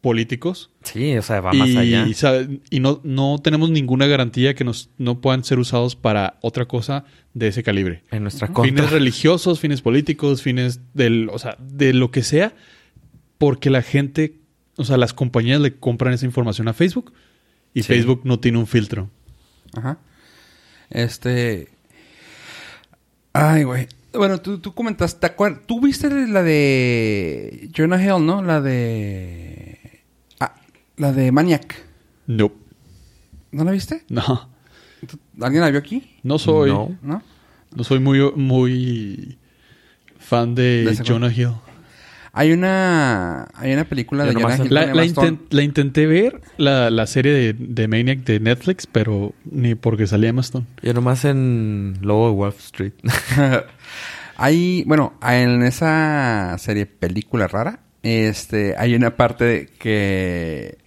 políticos Sí, o sea, va más y, allá. sabe- y no, no tenemos ninguna garantía que nos, no puedan ser usados para otra cosa de ese calibre. En nuestra contra. Fines religiosos, fines políticos, fines del, o sea, de lo que sea, porque la gente, o sea, las compañías le compran esa información a Facebook y Sí. Facebook no tiene un filtro. Ajá. Este. Ay, güey. Bueno, tú, tú comentaste. ¿te ¿Tú viste la de Jonah Hill, no? La de. La de Maniac. No, ¿No la viste? no, ¿Tú- ¿Alguien la vio aquí? no soy, No. no, ¿No? soy muy, muy fan de, De Jonah Hill. Hay una. Hay una película Yo de Jonah Hill. La, la la intenté ver, la, la serie de, de Maniac de Netflix, pero ni porque salía Emma Stone. Yo nomás en Lobo de Wall Street. hay, bueno, en esa serie película rara, este, hay una parte que,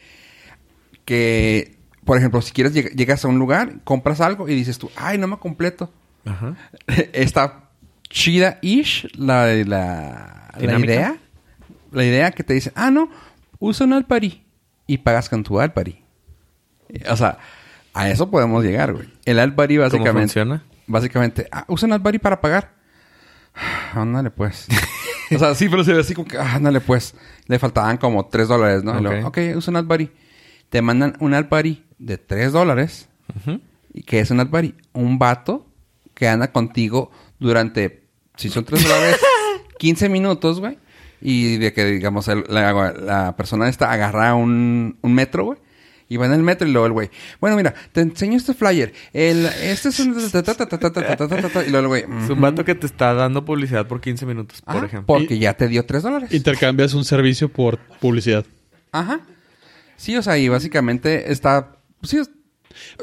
que, por ejemplo, si quieres lleg- llegas a un lugar, compras algo y dices tú, ay, no me completo. Ajá. Está chida-ish la, la, la idea. La idea que te dice, ah, no, usa un Alpari y pagas con tu Alpari. O sea, a eso podemos llegar, güey. El Alpari ¿Cómo básicamente... funciona? Básicamente, ah, usa un Alpari para pagar. Ándale, pues. o sea, sí, pero se ve así como que, ah, ándale, pues. Le faltaban como 3 dólares, ¿no? Luego, Ok. ok, usa un AdBuddy te mandan un ad party de 3 dólares. Uh -huh. ¿Y qué es un ad party? Un vato que anda contigo durante, si son 3 dólares, 15 minutos, güey. Y de que, digamos, el, la, la, persona esta agarra un, un metro, güey. Y va en el metro y luego el güey, bueno, mira, te enseño este flyer. El, este es un... y luego el güey... Es un vato que te está dando publicidad por 15 minutos, por ejemplo. Porque y, ya te dio 3 dólares. Intercambias un servicio por publicidad. Ajá. Sí, o sea, y básicamente está... Sí, es-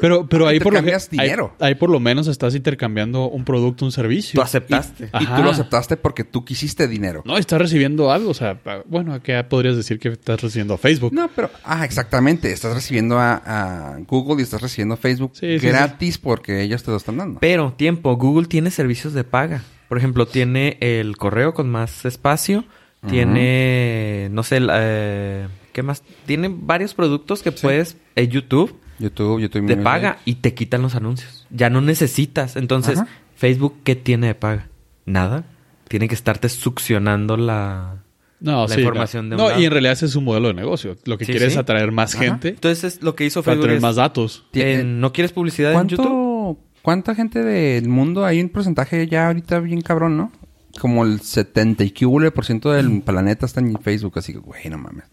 Pero, pero ahí por lo que- ahí- dinero. Ahí, por lo menos estás intercambiando un producto, un servicio. Tú aceptaste. y Ajá. tú lo aceptaste porque tú quisiste dinero. No, estás recibiendo algo. O sea, pa- bueno, ¿qué podrías decir que estás recibiendo a Facebook? No, pero... Ah, exactamente. Estás recibiendo a, a Google y estás recibiendo a Facebook Sí, sí, gratis porque ellos te lo están dando. Pero, tiempo, Google tiene servicios de paga. Por ejemplo, tiene el correo con más espacio. Tiene, no sé, la- eh, ¿qué más? Tiene varios productos que puedes, eh, YouTube, YouTube, YouTube te paga y te quitan los anuncios. Ya no necesitas. Entonces, Ajá. Facebook, ¿qué tiene de paga? Nada. Tiene que estarte succionando la... No, La sí. información no. de un No, lado. y en realidad ese es un modelo de negocio. Lo que Sí, quiere es atraer más Ajá. gente Entonces, lo que hizo para Facebook tener es... más datos. eh, ¿No quieres publicidad en YouTube? ¿Cuánto, ¿Cuánta gente del mundo? Hay un porcentaje ya ahorita bien cabrón, ¿no? Como el 70 y que por ciento del planeta está en Facebook. Así que, güey, no mames.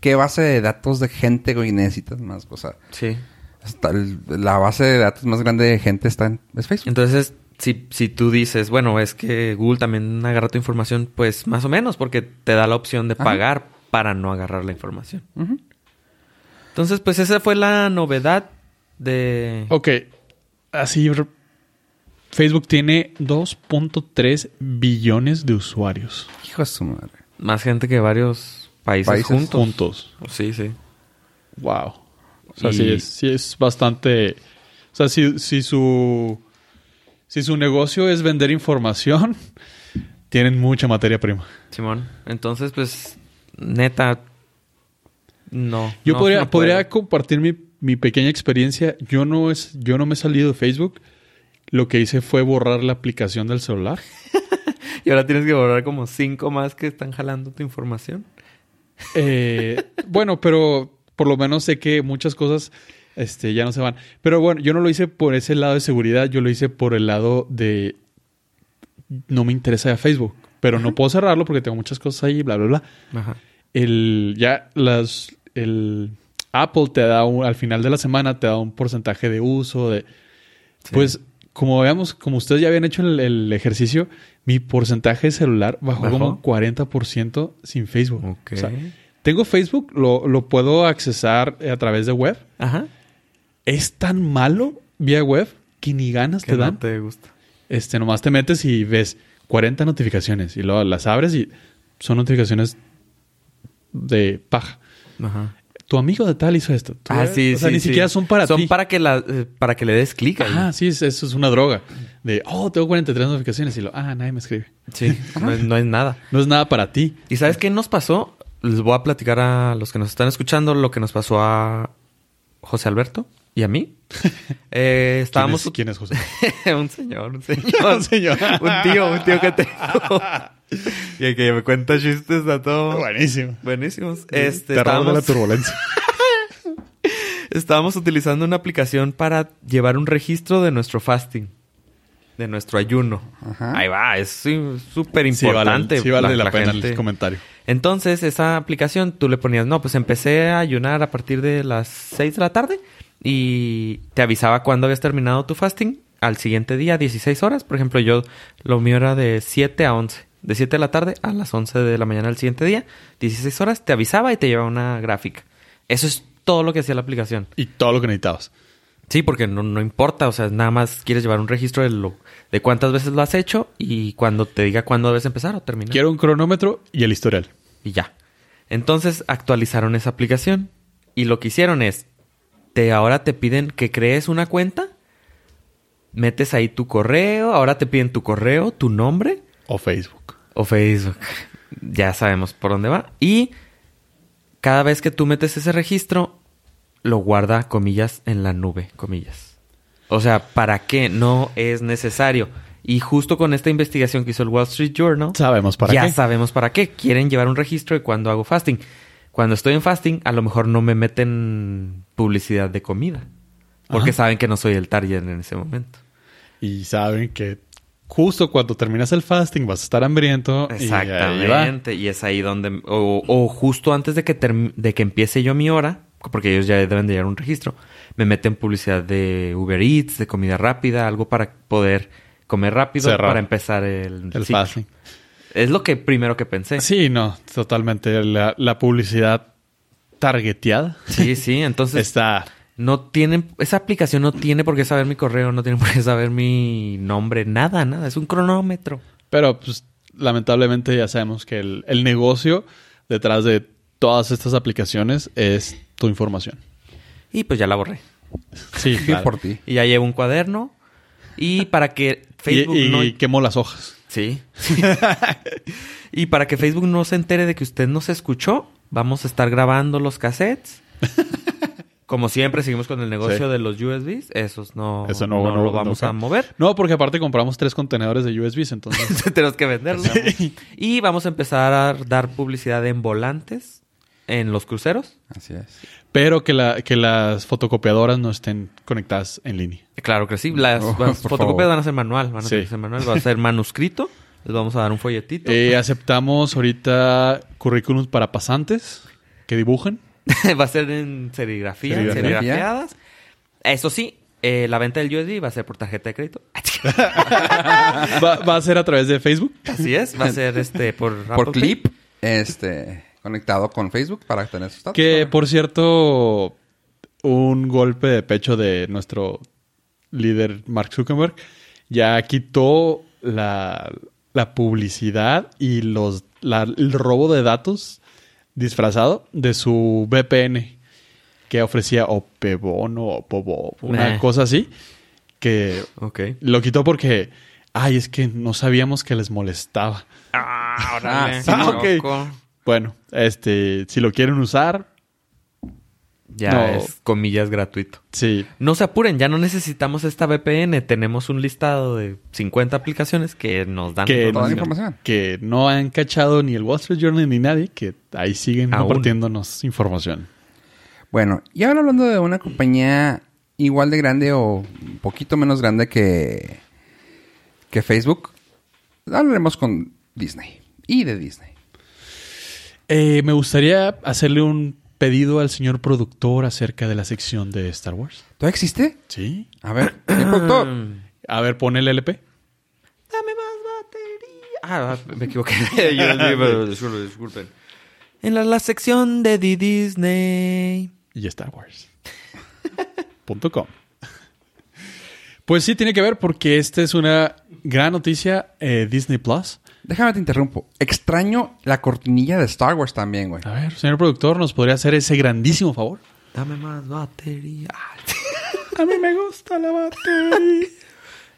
¿Qué base de datos de gente, güey, necesitas más? O sea, Sí. hasta el- la base de datos más grande de gente está en es Facebook. Entonces, si, si tú dices, bueno, es que Google también agarra tu información, pues más o menos, porque te da la opción de Ajá. pagar para no agarrar la información. Entonces, pues esa fue la novedad de... Ok. Así, Facebook tiene 2.3 billones de usuarios Hijo de su madre. Más gente que varios países, Países. juntos. juntos. Sí, sí. Wow. O sea, Y- sí, es, sí es bastante... O sea, si, si su... Si su negocio es vender información, tienen mucha materia prima. Simón. Entonces, pues, neta, no. Yo no, podría, no podría compartir mi, mi pequeña experiencia. Yo no, es, yo no me he salido de Facebook. Lo que hice fue borrar la aplicación del celular. Y ahora tienes que borrar como cinco más que están jalando tu información. Eh, bueno, pero por lo menos sé que muchas cosas este, ya no se van. Pero bueno, yo no lo hice por ese lado de seguridad, yo lo hice por el lado de no me interesa ya Facebook, pero no puedo cerrarlo porque tengo muchas cosas ahí, bla, bla, bla. Ajá. El, ya las, el Apple te da un- al final de la semana te da un porcentaje de uso de, Sí. pues como veamos, como ustedes ya habían hecho el, el ejercicio, mi porcentaje de celular bajó, ¿Bajó? como 40% sin Facebook. Ok. O sea, tengo Facebook, lo, lo puedo accesar a través de web. Ajá. Es tan malo vía web que ni ganas Que te no dan. te gusta. Este, nomás te metes y ves 40 notificaciones y luego las abres y son notificaciones de paja. Ajá. Tu amigo de tal hizo esto. Tú- Ah, sí, o sea, sí, ni sí. siquiera son para Son ti. para que, la, eh, para que le des clic. Ajá, sí, es- eso es una droga. De, oh, tengo 43 notificaciones y lo, ah, nadie me escribe. Sí, no es, no es nada. No es nada para ti. ¿Y sabes qué nos pasó? Les voy a platicar a los que nos están escuchando lo que nos pasó a José Alberto y a mí. Eh, estábamos... ¿Quién es, quién es José? un señor, un señor. Un señor. un tío, un tío que tengo. Y el que me cuenta chistes a todo. Buenísimo. Buenísimos. Este, Terror de la estábamos, turbulencia. estábamos utilizando una aplicación para llevar un registro de nuestro fasting. De nuestro ayuno. Ajá. Ahí va, es súper Sí vale, importante. sí vale la, la pena gente- el comentario. Entonces, esa aplicación tú le ponías, no, pues empecé a ayunar a partir de las 6 de la tarde y te avisaba cuándo habías terminado tu fasting al siguiente día, 16 horas. Por ejemplo, yo, lo mío era de 7 a 11. De 7 de la tarde a las 11 de la mañana del siguiente día, 16 horas, te avisaba y te llevaba una gráfica. Eso es todo lo que hacía la aplicación. Y todo lo que necesitabas. Sí, porque no, no importa, o sea, nada más quieres llevar un registro de, lo, de cuántas veces lo has hecho y cuando te diga cuándo debes empezar o terminar. Quiero un cronómetro y el historial. Y ya. Entonces actualizaron esa aplicación. Y lo que hicieron es, te ahora te piden que crees una cuenta, metes ahí tu correo, ahora te piden tu correo, tu nombre O Facebook. O Facebook. Ya sabemos por dónde va. Y cada vez que tú metes ese registro, lo guarda, comillas, en la nube, comillas. O sea, ¿para qué? No es necesario. Y justo con esta investigación que hizo el Wall Street Journal, Sabemos para ya qué. sabemos para qué. Quieren llevar un registro de cuando hago fasting. Cuando estoy en fasting, a lo mejor no me meten publicidad de comida. Porque Ajá. saben que no soy el target en ese momento. Y saben que justo cuando terminas el fasting vas a estar hambriento. Exactamente. Y, es ahí donde... O, o justo antes de que, term- de que empiece yo mi hora, porque ellos ya deben de llevar un registro, me meten publicidad de Uber Eats, de comida rápida, algo para poder comer rápido Cerrar. para empezar el, El fasting. Es lo que primero que pensé. Sí, no, totalmente. La, la publicidad targeteada Sí, sí. Entonces, está. No tienen... Esa aplicación no tiene por qué saber mi correo, no tiene por qué saber mi nombre, nada, nada. Es un cronómetro. Pero, pues, lamentablemente ya sabemos que el, el negocio detrás de todas estas aplicaciones es tu información. Y pues ya la borré. Sí, claro. por ti. Y ya llevo un cuaderno. Y para que Y, Facebook y no... quemó las hojas. Sí. y para que Facebook no se entere de que usted no se escuchó, vamos a estar grabando los cassettes. Como siempre, seguimos con el negocio Sí. de los USBs. Esos no, Eso no- no no- lo vamos no- a mover. No, porque aparte compramos tres contenedores de USBs, entonces. Tenemos que venderlos. Y vamos a empezar a dar publicidad en volantes en los cruceros. Así es. pero que, la, que las fotocopiadoras no estén conectadas en línea. Claro que sí. Las, Oh, las fotocopias favor. van a ser manual. Van a Sí. ser manual. Va a ser manuscrito. Les vamos a dar un folletito. Eh, aceptamos ahorita currículums para pasantes que dibujen. va a ser en serigrafía, Serigrafía. serigrafiadas. Eso sí, eh, la venta del USD va a ser por tarjeta de crédito. Va, va a ser a través de Facebook. Así es, va a ser este por Por Pay. clip, este, conectado con Facebook para tener sus datos. Que, por cierto, un golpe de pecho de nuestro líder Mark Zuckerberg ya quitó la, la publicidad y los la- el robo de datos disfrazado de su VPN que ofrecía Opebono o Pobo, una cosa así que lo quitó porque ay es que no sabíamos que les molestaba Ah. Ah, ok. Loco. bueno este si lo quieren usar Ya No. es comillas gratuito. sí No se apuren, ya no necesitamos esta VPN. Tenemos un listado de 50 aplicaciones que nos dan Que Toda la información. información. que no han cachado ni el Wall Street Journal ni nadie, que ahí siguen Aún. compartiéndonos información. Bueno, y ahora hablando de una compañía igual de grande o un poquito menos grande que, que Facebook, hablaremos con Disney. Y de Disney. Eh, me gustaría hacerle un pedido al señor productor acerca de la sección de Star Wars. ¿Todavía existe? Sí. A ver, señor productor. A ver, pon el LP. Dame más batería. Ah, me equivoqué. Yo disculpen, disculpen. En la, la sección de The Disney. Y Star Wars. Punto com. Pues sí, tiene que ver porque esta es una gran noticia. eh, Disney Plus. Déjame te interrumpo. Extraño la cortinilla de Star Wars también, güey. A ver, señor productor, ¿nos podría hacer ese grandísimo favor? Dame más batería. Ah, A mí me gusta la batería.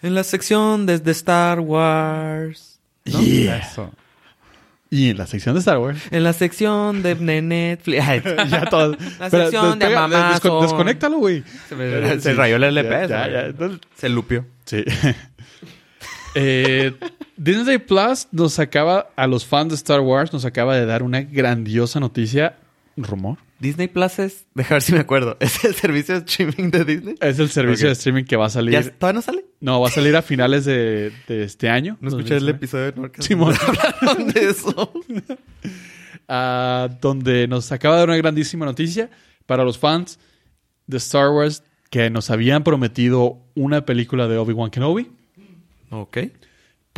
En la sección desde Star Wars. ¿no? Yeah. Eso. Y en la sección de Star Wars. En la sección de Netflix. Ay, ya todo. La sección de desco- desconéctalo, güey. se me se rayó el LP. Ya, ya, ya. Se lupió. Sí. Eh, Disney Plus nos acaba, a los fans de Star Wars, nos acaba de dar una grandiosa noticia. ¿Rumor? Disney Plus es. Deja ver si me acuerdo. ¿Es el servicio de streaming de Disney? Es el servicio Ok. de streaming que va a salir. ¿Ya, ¿Todavía no sale? No, va a salir a finales de, de este año. No escuché el 2019. episodio de Norcas. Simón. Hablaron de eso. Ah, donde nos acaba de dar una grandísima noticia para los fans de Star Wars que nos habían prometido una película de Obi-Wan Kenobi. ok.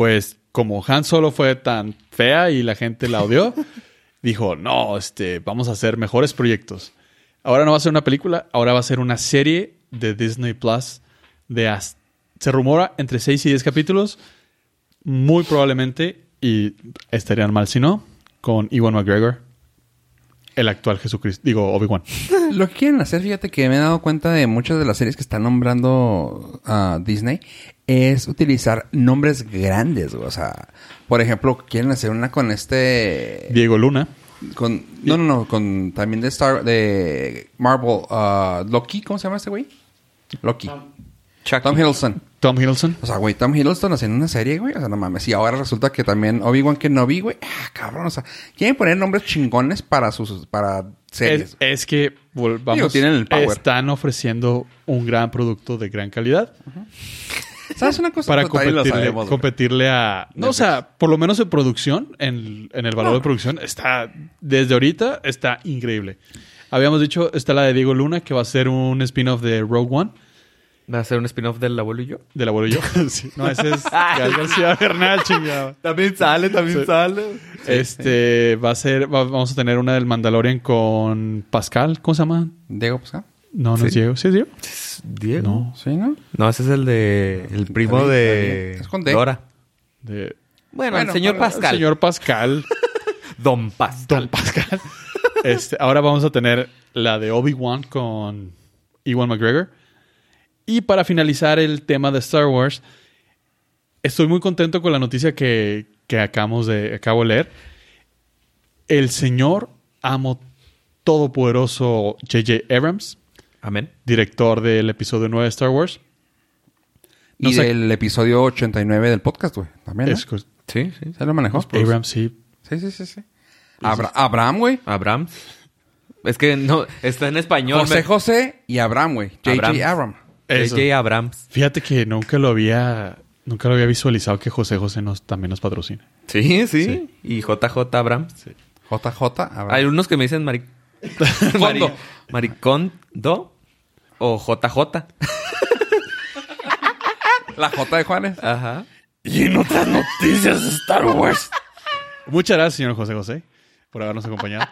Pues como Han Solo fue tan fea y la gente la odió, dijo, no, este, vamos a hacer mejores proyectos. Ahora no va a ser una película, ahora va a ser una serie de Disney Plus de as- se rumora entre 6 y 10 capítulos, muy probablemente, y estarían mal si no, con Ewan McGregor, el actual Jesucristo, digo Obi-Wan. Lo que quieren hacer, fíjate que me he dado cuenta de muchas de las series que están nombrando a Disney, es utilizar nombres grandes, güey. O sea, por ejemplo, quieren hacer una con este... Diego Luna. Con, no, no, no, con también de Star, de Marvel, ah, Loki, ¿cómo se llama este güey? Loki. Chucky. Tom Hiddleston. Tom Hiddleston. O sea, güey, Tom Hiddleston haciendo una serie, güey. O sea, no mames. Y ahora resulta que también Obi-Wan Kenobi, güey. Ah, cabrón. O sea, quieren poner nombres chingones para sus... Para series. Es, es que, vol- vamos, Digo, tienen el power. están ofreciendo un gran producto de gran calidad ¿Sabes una cosa? para competirle, sabemos, güey. competirle a... No, o sea, por lo menos en producción, en, en el valor de producción, está... Desde ahorita está increíble. Habíamos dicho, está la de Diego Luna, que va a ser un spin-off de Rogue One, Va a ser un spin-off del abuelo y yo. del abuelo y yo. Sí. No, ese es Gal García Bernal, chingado. También sale, también Sí. sale. Este, va a ser... va- vamos a tener una del Mandalorian con Pascal. ¿Cómo se llama? Diego Pascal. No, no es Sí. Diego. ¿Sí es Diego? Diego. No. ¿Sí, no? No, ese es el de... El primo de... Es con D. Dora. De... Bueno, Bueno, el señor para- Pascal. Señor Pascal. Don Pascal. Don Pascal. Este, ahora vamos a tener la de Obi-Wan con Ewan McGregor. Y para finalizar el tema de Star Wars, estoy muy contento con la noticia que, que acabamos de, acabo de leer. El señor amo todopoderoso J.J. Abrams, Amén. director del episodio 9 de Star Wars. No y sé- del episodio 89 del podcast, güey. También. Es- Sí, sí. ¿Se lo manejó? Abrams, sí. Sí, sí, sí, sí. Abra- Abraham, güey. Abraham. Es que no, está en español. José me- José y Abraham, güey. J.J. Abraham. Abraham. Eso. J.J. Abrams. Fíjate que nunca lo había, nunca lo había visualizado que José José nos, también nos patrocina. Sí, sí, Sí. Y JJ Abrams. JJ Abraham. Hay unos que me dicen mari... mari... maricondo o JJ. La J de Juanes. Ajá. Y en otras noticias de Star Wars. Muchas gracias, señor José José, por habernos acompañado.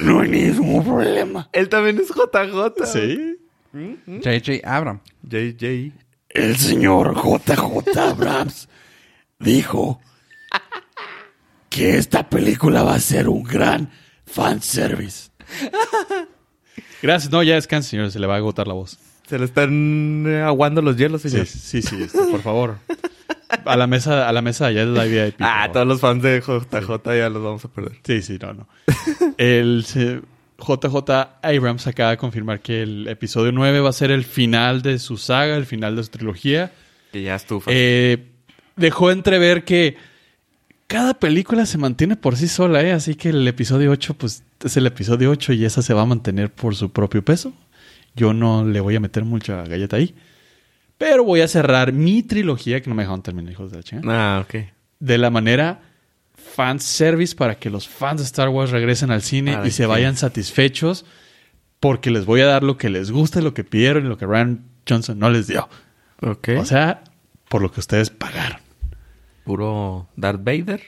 No hay ningún problema. Él también es JJ. Sí. J.J. Abraham. JJ. El señor JJ Abrams dijo que esta película va a ser un gran fanservice. Gracias. No, ya descanse, señor. Se le va a agotar la voz. Se le están eh, aguando los hielos, Sí, señor. sí, sí. este, por favor. A la mesa, a la mesa allá de la VIP. Ah, favor. todos los fans de JJ ya los vamos a perder. Sí, sí, no, no. El JJ Abrams acaba de confirmar que el episodio 9 va a ser el final de su saga, el final de su trilogía. Que ya estufa. Eh, dejó entrever que cada película se mantiene por sí sola, ¿eh? Así que el episodio 8, pues, es el episodio 8 y esa se va a mantener por su propio peso. Yo no le voy a meter mucha galleta ahí. Pero voy a cerrar mi trilogía, que no me dejaron terminar, hijos de la chingada ah, ok. de la manera fanservice para que los fans de Star Wars regresen al cine y se vayan satisfechos porque les voy a dar lo que les gusta, lo que pidieron y lo que Ryan Johnson no les dio. Ok. O sea, por lo que ustedes pagaron. Puro Darth Vader.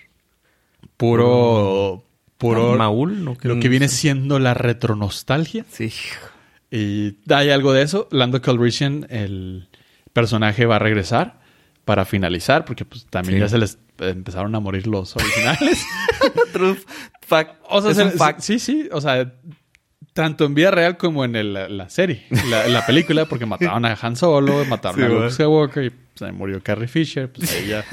Puro... Puro... Maul. ¿no? Lo que viene siendo la retronostalgia. Sí. Y hay algo de eso. Lando Calrissian, el personaje, va a regresar para finalizar, porque pues también Sí. ya se les empezaron a morir los originales. True fact. O sea, Es se- fact. sí, sí, o sea, tanto en vida real como en el- la, serie, la, la película, porque mataron a Han Solo, mataron Sí, a Luke. Skywalker y pues, ahí murió Carrie Fisher, pues ahí ya,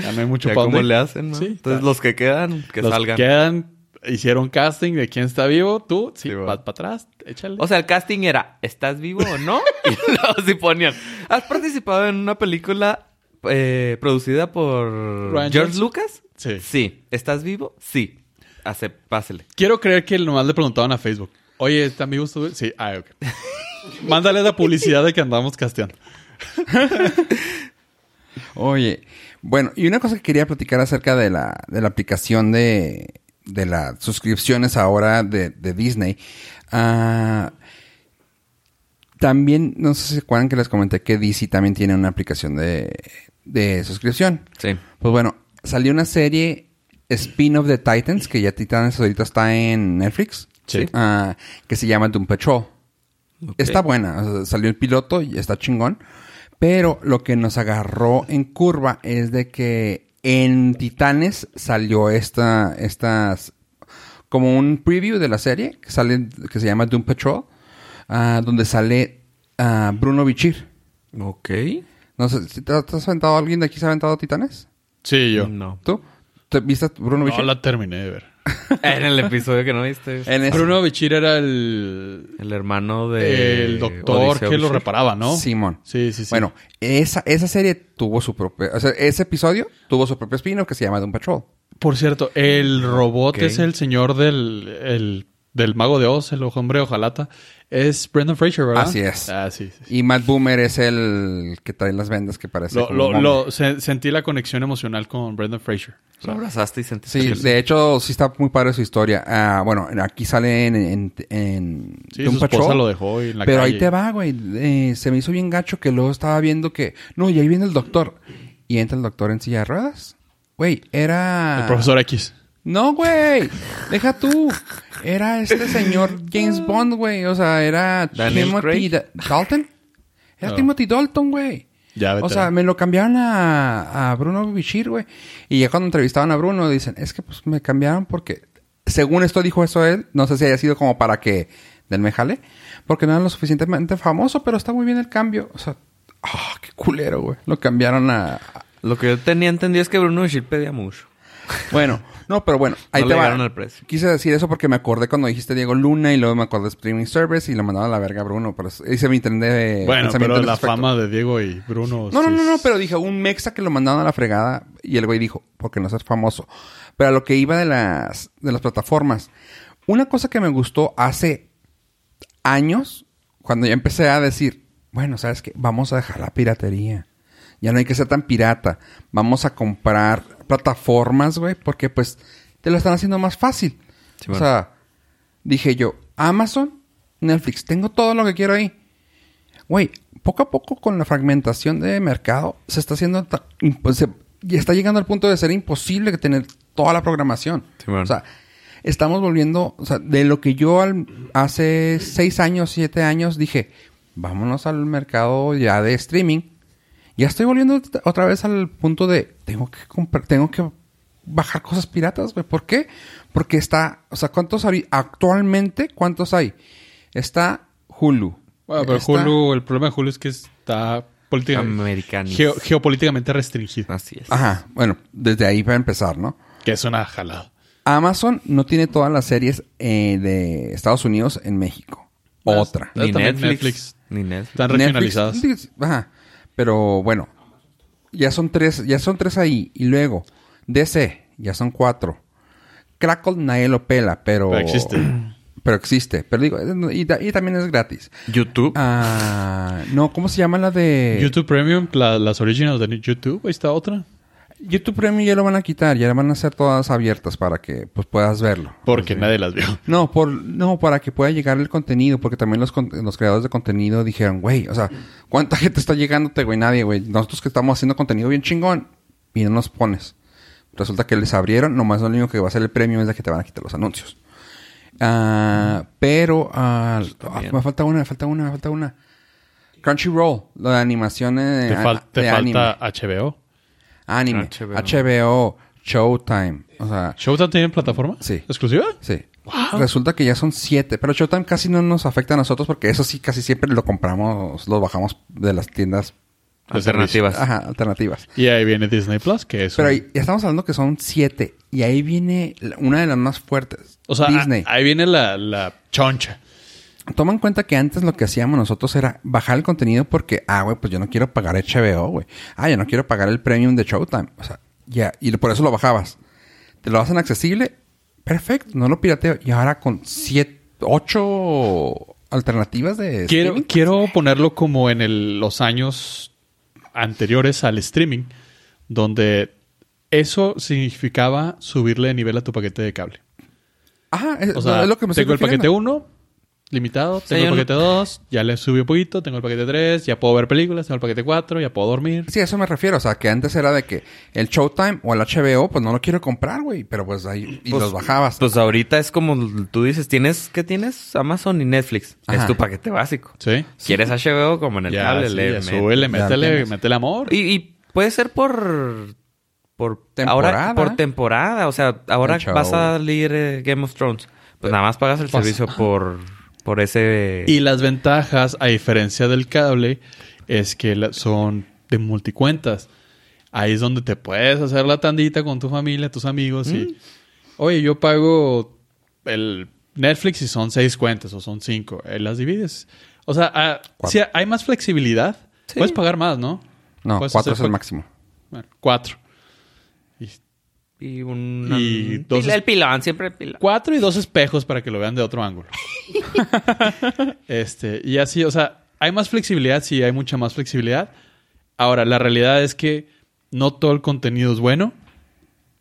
ya no hay mucho Ya pa' cómo le hacen, ¿no? Sí, Entonces ya. los que quedan, que Los salgan. quedan, hicieron casting de quién está vivo, tú, sí, vas para atrás, échale. O sea, el casting era, ¿estás vivo o no? Y luego sí ponían, ¿has participado en una película eh, producida por Ryan George? Lucas? sí. Sí. ¿Estás vivo? Sí. Hace, pásele. Quiero creer que nomás le preguntaban a Facebook, oye, ¿están vivos tú? Sí, ah, ok. Mándale la publicidad de que andamos casteando. Oye, bueno, y una cosa que quería platicar acerca de la, de la aplicación de, de las suscripciones ahora de, de Disney. Ah, también, no sé si se acuerdan que les comenté que DC también tiene una aplicación de, de suscripción. Sí. Pues bueno, salió una serie spin-off de Titans, que ya Titans ahorita está en Netflix. Sí. ah, que se llama Doom Patrol. Está buena, o sea, salió el piloto y está chingón. Pero lo que nos agarró en curva es de que en Titanes salió esta, estas, como un preview de la serie que sale, que se llama Doom Patrol, ah, donde sale ah, Bruno Bichir. Ok. No sé, ¿te, te has aventado alguien de aquí se ha aventado Titanes? Sí, yo. No. ¿Tú? ¿Te viste Bruno No Bichir? la terminé de ver. En el episodio que no viste. En ese- Bruno Bichir era el, El hermano de... el doctor Odiseo que lo reparaba, ¿no? Simón. Sí, sí, sí. Bueno, esa, esa serie tuvo su propio... O sea, ese episodio tuvo su propio spin que se llama Doom Patrol. Por cierto, el robot es el señor del, el- del mago de Oz, el hombre ojalata. Es Brendan Fraser, ¿verdad? Así es. Ah, sí, sí, sí. Y Matt Boomer es el que trae las vendas que parece Lo, como lo- un hombre. lo- se- sentí la conexión emocional con Brendan Fraser. Lo abrazaste y sentiste... Sí, de hecho, sí está muy padre su historia. Ah, bueno, aquí sale en, en, en Sí, Doom su esposa Patrol. lo dejó en la Pero calle. ahí te va, güey. Eh, se me hizo bien gacho que luego estaba viendo que... No, y ahí viene el doctor. Y entra el doctor en silla de ruedas. Güey, era... El profesor X. No, güey. Deja tú. Era este señor James Bond, güey. O sea, era Daniel Timothy. Da- Dalton. Era Oh. Timothy Dalton, güey. Ya. O sea, me lo cambiaron a, a Bruno Bichir, güey. Y ya cuando entrevistaban a Bruno, dicen, es que pues me cambiaron porque, según esto dijo eso él, no sé si haya sido como para que del me jale, porque no era lo suficientemente famoso, pero está muy bien el cambio. O sea, ah, qué culero, güey. Lo cambiaron a... a- Lo que yo tenía entendido es que Bruno Bichir pedía mucho. Bueno, no, pero bueno, ahí No te le va. llegaron al precio. Quise decir eso porque me acordé cuando dijiste Diego Luna y luego me acordé de Streaming Service y lo mandaron a la verga a Bruno. Pero hice mi internet de bueno, pero la respecto. fama de Diego y Bruno... No, no, sí no, no, pero dije, un mexa que lo mandaron a la fregada y el güey dijo, porque no seas famoso. Pero a lo que iba de las, de las plataformas, una cosa que me gustó hace años, cuando ya empecé a decir, bueno, ¿sabes qué? Vamos a dejar la piratería. Ya no hay que ser tan pirata. Vamos a comprar plataformas, güey, porque pues te lo están haciendo más fácil. Sí, o sea, dije yo, Amazon, Netflix, tengo todo lo que quiero ahí. Güey, poco a poco con la fragmentación de mercado se está haciendo se- y está llegando al punto de ser imposible que tener toda la programación. Sí, bueno. O sea, estamos volviendo, o sea, de lo que yo al- hace seis años, siete años dije, vámonos al mercado ya de streaming. Ya estoy volviendo otra vez al punto de tengo que comprar, tengo que bajar cosas piratas, güey. ¿Por qué? Porque está, o sea, ¿cuántos hay actualmente? ¿Cuántos hay? Está Hulu. Bueno, pero Está- Hulu, el problema de Hulu es que está políticamente, geo- geopolíticamente restringido. Así es. Ajá, bueno, desde ahí para empezar, ¿no? Que es una jalada. Amazon no tiene todas las series eh, de Estados Unidos en México. Otra. Ni También Netflix. Netflix. Ni Netflix. Están Netflix, regionalizadas. sí, Ajá. Pero bueno, ya son tres, ya son tres ahí. Y luego, DC, ya son cuatro. Crackle nadie lo pela, pero... Pero existe. Pero existe. Pero digo, y, ta- y también es gratis. YouTube. Ah, no, ¿cómo se llama la de... YouTube Premium, la- las originals de YouTube, ahí está otra. YouTube Premium ya lo van a quitar, ya van a ser todas abiertas para que pues puedas verlo. Porque nadie las vio. No, por, no, para que pueda llegar el contenido, porque también los, los creadores de contenido dijeron, güey, o sea, ¿cuánta gente está llegándote, güey? Nadie, güey. Nosotros que estamos haciendo contenido bien chingón y no nos pones. Resulta que les abrieron, nomás lo único que va a ser el premio es de que te van a quitar los anuncios. Ah, pero, ah, ah, me falta una, me falta una, me falta una. Crunchyroll, lo de animaciones Te, fal- te de falta anime. HBO. Anime, HBO. HBO, Showtime, o sea, ¿Showtime tiene plataforma? Sí. ¿Exclusiva? Sí. Resulta que ya son siete. Pero Showtime casi no nos afecta a nosotros porque eso sí casi siempre lo compramos, lo bajamos de las tiendas Alternativas. ajá, alternativas. Y ahí viene Disney Plus, que es. Pero ahí, ya estamos hablando que son siete. Y ahí viene una de las más fuertes. o sea, Disney. a- ahí viene la, la choncha. Toma en cuenta que antes lo que hacíamos nosotros era bajar el contenido porque, ah, güey, pues yo no quiero pagar HBO, güey. Ah, yo no quiero pagar el premium de Showtime. O sea, ya, y por eso lo bajabas. Te lo hacen accesible, perfecto, no lo pirateo. Y ahora con siete, ocho alternativas de Quiero, streaming. quiero ponerlo como en el- los años anteriores al streaming, donde eso significaba subirle de nivel a tu paquete de cable. Ajá, es, O sea, es lo que me estoy tengo el paquete refiriendo. 1, limitado, sea, tengo el paquete 2, ya le subí un poquito, tengo el paquete 3, ya puedo ver películas, tengo el paquete 4, ya puedo dormir. Sí, a eso me refiero. O sea, que antes era de que el Showtime o el HBO, pues no lo quiero comprar, güey. Pero pues ahí... Y Pues- los bajabas. Pues ahorita es como tú dices, tienes, ¿qué tienes? Amazon y Netflix. Ajá. Es tu paquete básico. Sí. ¿Quieres HBO como en el Ya, cable? sí, le ya súbele, métele, métele amor. Y, y puede ser por... Por Temporada. Ahora, por temporada. O sea, ahora vas a salir eh, Game of Thrones. Pues nada más pagas el Pues- servicio por, por ese... Y las ventajas, a diferencia del cable, es que son de multicuentas. Ahí es donde te puedes hacer la tandita con tu familia, tus amigos y, oye, yo pago el Netflix y son seis cuentas o son cinco. Eh, las divides. O sea, ah, sí, hay más flexibilidad. Sí. Puedes pagar más, ¿no? No, Puedes cuatro es el máximo. Bueno, cuatro. Y un... Y dos el pilón, siempre el pilón. cuatro y dos espejos para que lo vean de otro ángulo. este, y así, o sea, hay más flexibilidad, sí, hay mucha más flexibilidad. Ahora, la realidad es que no todo el contenido es bueno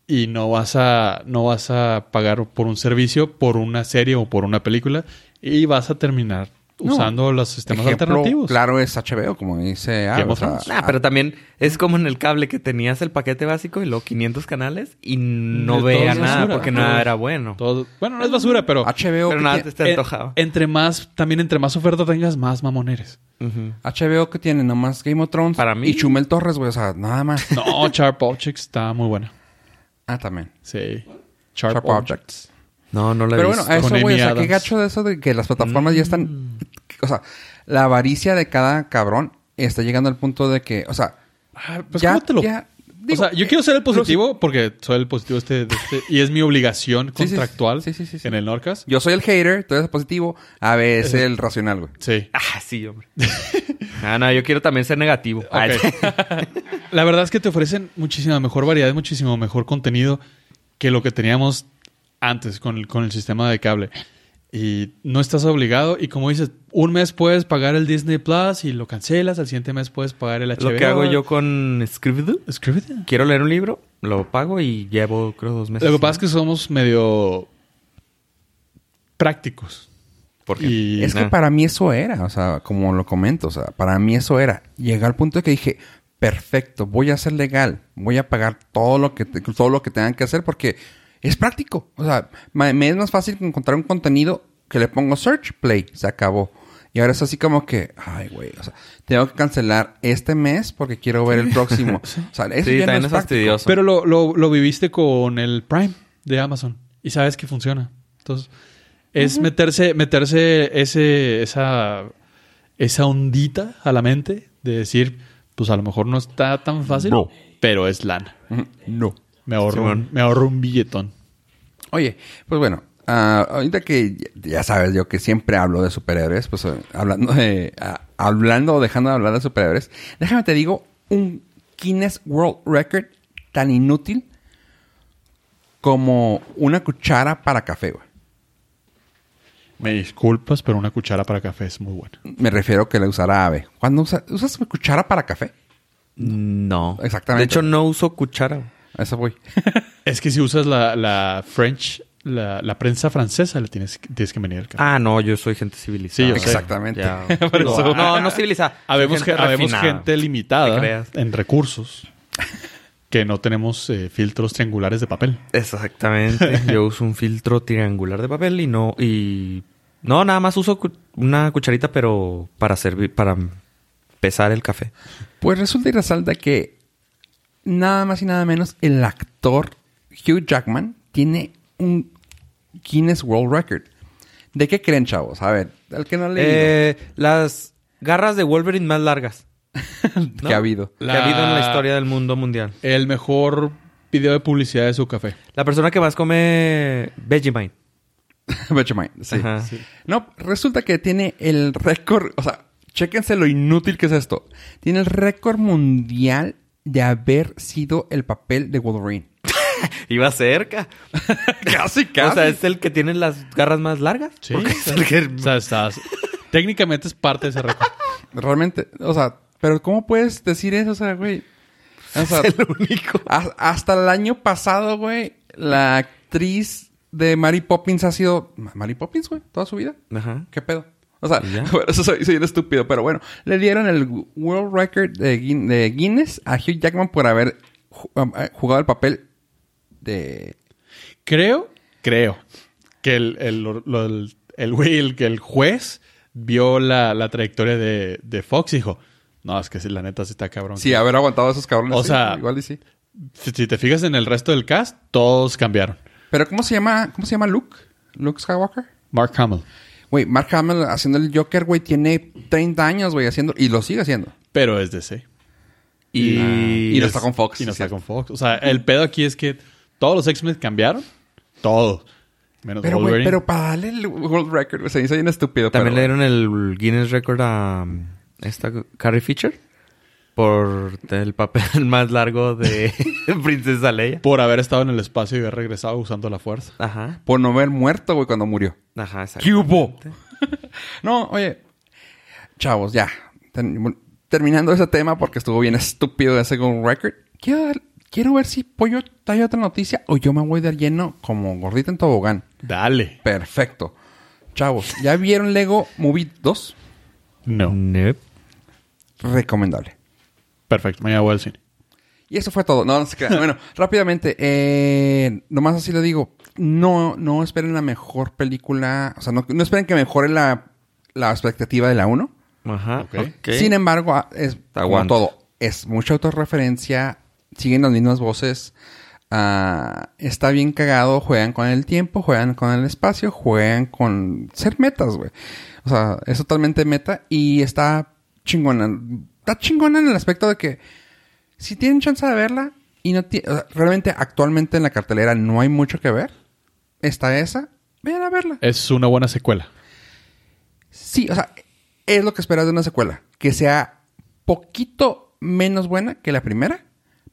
y no vas a no vas a pagar por un servicio, por una serie o por una película y vas a terminar No. usando los sistemas Ejemplo alternativos. claro es HBO, como dice Game Al, o of sea, Thrones. Nah, pero también es como en el cable que tenías el paquete básico y luego 500 canales y no veía nada basura. porque nada era bueno. Todo- bueno, no es basura, pero HBO, Pero nada te en- antojaba. entre más también entre más oferta tengas, más mamoneres. HBO que tiene nomás Game of Thrones Para mí. y Chumel Torres, güey, o sea, nada más. No, Sharp Objects está muy buena. ah, también. Sí. Sharp, Sharp Objects. Objects. No, no la he Pero bueno, a eso, güey, o sea, qué gacho de eso de que las plataformas ya están... O sea, la avaricia de cada cabrón está llegando al punto de que, o sea... Ah, pues, ya, ¿cómo te lo- ya- o sea, yo quiero ser el positivo porque soy el positivo este, de este- y es mi obligación Sí, sí, contractual sí, sí, sí, sí. en el Norcas. Yo soy el hater, tú eres positivo, a veces el racional, güey. Sí. Ah, sí, hombre. ah, no, yo quiero también ser negativo. La verdad es que te ofrecen muchísima mejor variedad, muchísimo mejor contenido que lo que teníamos antes con el, con el sistema de cable. Y no estás obligado. Y como dices, un mes puedes pagar el Disney Plus y lo cancelas. Al siguiente mes puedes pagar el HBO. lo que hago yo con Scribd. Escríbete. Quiero leer un libro, lo pago y llevo, creo, dos meses. Lo que pasa es que somos medio prácticos. ¿Por qué? Y Es que para mí eso era, o sea, como lo comento, o sea, para mí eso era. Llegué al punto de que dije, perfecto, voy a ser legal, voy a pagar todo lo que te- todo lo que tengan que hacer porque es práctico. O sea, me es más fácil encontrar un contenido que le pongo search, play, se acabó. Y ahora es así como que, ay, güey, o sea, tengo que cancelar este mes porque quiero ver el próximo. O sea, eso Sí, ya no también es fastidioso. Pero lo, lo, lo viviste con el Prime de Amazon y sabes que funciona. Entonces, es meterse, meterse ese, esa, esa ondita a la mente de decir, pues a lo mejor no está tan fácil, No. pero es lana. No. Me ahorro, Simón. me ahorro un billetón. Oye, pues bueno, ah, ahorita que ya- sabes yo que siempre hablo de superhéroes, pues eh, hablando de ah, hablando o dejando de hablar de superhéroes, déjame te digo un Guinness World Record tan inútil como una cuchara para café, güey. Me disculpas, pero una cuchara para café es muy buena. Me refiero que la usará Ave. ¿Cuándo usa- usas cuchara para café? No. Exactamente. De hecho, no uso cuchara. A eso voy. Es que si usas la, la French, la, la prensa francesa, le tienes, que- tienes que venir café. Ah, no, yo soy gente civilizada. Sí, yo sé. Exactamente. Ya. Eso- No, no civilizada. Habemos, Gente habemos gente Te limitada en recursos que no tenemos eh, filtros triangulares de papel. Exactamente. Yo uso un filtro triangular de papel y no... Y... No, nada más uso cu- una cucharita, pero para servir... Para pesar el café. Pues resulta y resalta que nada más y nada menos el actor Hugh Jackman tiene un Guinness World Record. ¿De qué creen, chavos? A ver, el que no ha leído, Eh, las garras de Wolverine más largas que ha habido. que ha habido en la historia del mundo mundial. El mejor video de publicidad de su café. La persona que más come Vegemite. Vegemite, sí. Ajá. No, resulta que tiene el récord, o sea, chéquense lo inútil que es esto. Tiene el récord mundial de haber sido el papel de Wolverine. Iba cerca. casi, O sea, es el que tiene las garras más largas. Sí. Es el que- O sea, estás- técnicamente es parte de ese récord. Realmente, o sea, pero ¿cómo puedes decir eso? O sea, güey. O sea, es el único. ha- hasta el año pasado, güey, la actriz de Mary Poppins ha sido Ma- Mary Poppins, güey, toda su vida. Ajá. ¿Qué pedo? O sea, eso soy, soy un estúpido, pero bueno, le dieron el World Record de, Guin- de Guinness a Hugh Jackman por haber eh, jugado el papel de Creo, creo que el, el, lo- el, el que el juez vio la, la trayectoria de, de Fox y dijo, no, es que sí, la neta sí está cabrón. sí haber aguantado a esos cabrones. O sí, sea- igual y sí. Si, si te fijas en el resto del cast, todos cambiaron. Pero ¿cómo se llama? ¿Cómo se llama Luke? Luke Skywalker. Mark Hamill. Güey, Mark Hamill haciendo el Joker, güey, tiene 30 años, güey, haciendo y lo sigue haciendo. Pero es DC. Y, y no está con Fox, Y no sí, está con Fox. O sea, el pedo aquí es que todos los X-Men cambiaron Todos. Menos Pero, Wolverine. pero para darle el world record, o sea, hizo bien estúpido. También le dieron el Guinness Record a um, esta Carrie Fisher por el papel más largo de Princesa Leia. Por haber estado en el espacio y haber regresado usando la fuerza. Ajá. Por no haber muerto, güey, cuando murió. Ajá, exacto. ¿Qué hubo? no, oye. Chavos, ya. Ten- terminando ese tema porque estuvo bien estúpido ese World Record. Quiero, quiero ver si Pollo trae otra noticia o yo me voy de lleno como gordita en tobogán. Dale. Perfecto. Chavos, ¿ya vieron Lego Movie 2? No. Nope. Recomendable. Perfecto. Mañana voy al cine. Y eso fue todo. No, no se crean. Bueno, rápidamente. Eh, nomás así lo digo. No, no esperen la mejor película. O sea, no, no esperen que mejore la, la expectativa de la 1. Ajá. Ok. ok. Sin embargo, ah, es como todo. Es mucha autorreferencia. Siguen las mismas voces. ah, está bien cagado. Juegan con el tiempo. Juegan con el espacio. Juegan con ser metas, güey. O sea, es totalmente meta. Y está chingona. Está chingona en el aspecto de que si tienen chance de verla y no ti- o sea, realmente actualmente en la cartelera no hay mucho que ver. Está esa. Vayan a verla. Es una buena secuela. Sí, o sea, es lo que esperas de una secuela. Que sea poquito menos buena que la primera,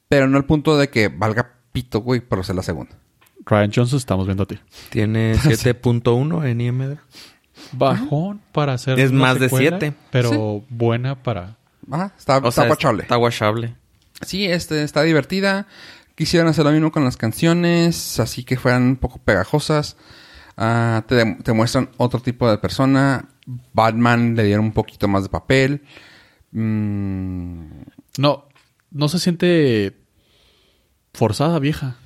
pero no al punto de que valga pito, güey, por ser la segunda. Ryan Johnson, estamos viendo a ti. Tiene 7.1 en IMDb. Bajón para hacer. Es una más de secuela, siete. Pero buena para. Ajá, está, O está sea, guachable. está guachable. Sí, este, está divertida. Quisieron hacer lo mismo con las canciones, así que fueran un poco pegajosas. Ah, te, muestran otro tipo de persona. Batman le dieron un poquito más de papel. Mm, No, no se siente forzada, vieja.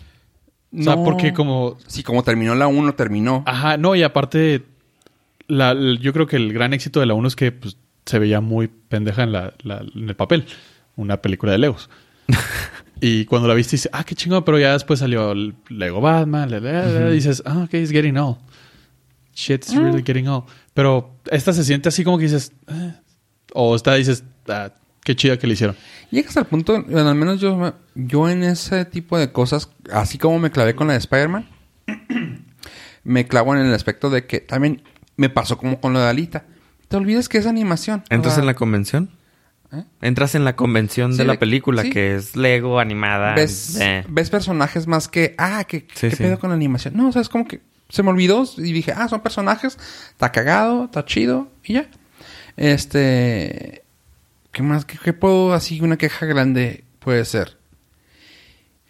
O sea, no- porque como. Sí, como terminó la 1, terminó. Ajá, no, y aparte. La, yo creo que el gran éxito de la 1 es que pues, se veía muy pendeja en, la, la- en el papel. Una película de Legos. y cuando la viste dices, ah, qué chingón, pero ya después salió el Lego Batman, la, la, la, dices, ah, ok, it's getting old. Shit's really getting old. Pero esta se siente así como que dices, eh. o esta dices, ah, qué chida que le hicieron. Llegas al punto, bueno, al menos yo, yo en ese tipo de cosas, así como me clavé con la de Spider-Man, me clavo en el aspecto de que también me pasó como con lo de Alita. Te olvidas que es animación. ¿Entras en la convención? ¿Eh? Entras en la convención Sí, de la película, sí. que es Lego, animada. ves, eh. ves personajes más que, ah, ¿qué, Sí, qué sí. pedo con la animación? No, o sea, es como que se me olvidó y dije, ah, son personajes, está cagado, está chido y ya. Este, ¿qué más? ¿Qué, qué puedo, así, una queja grande puede ser?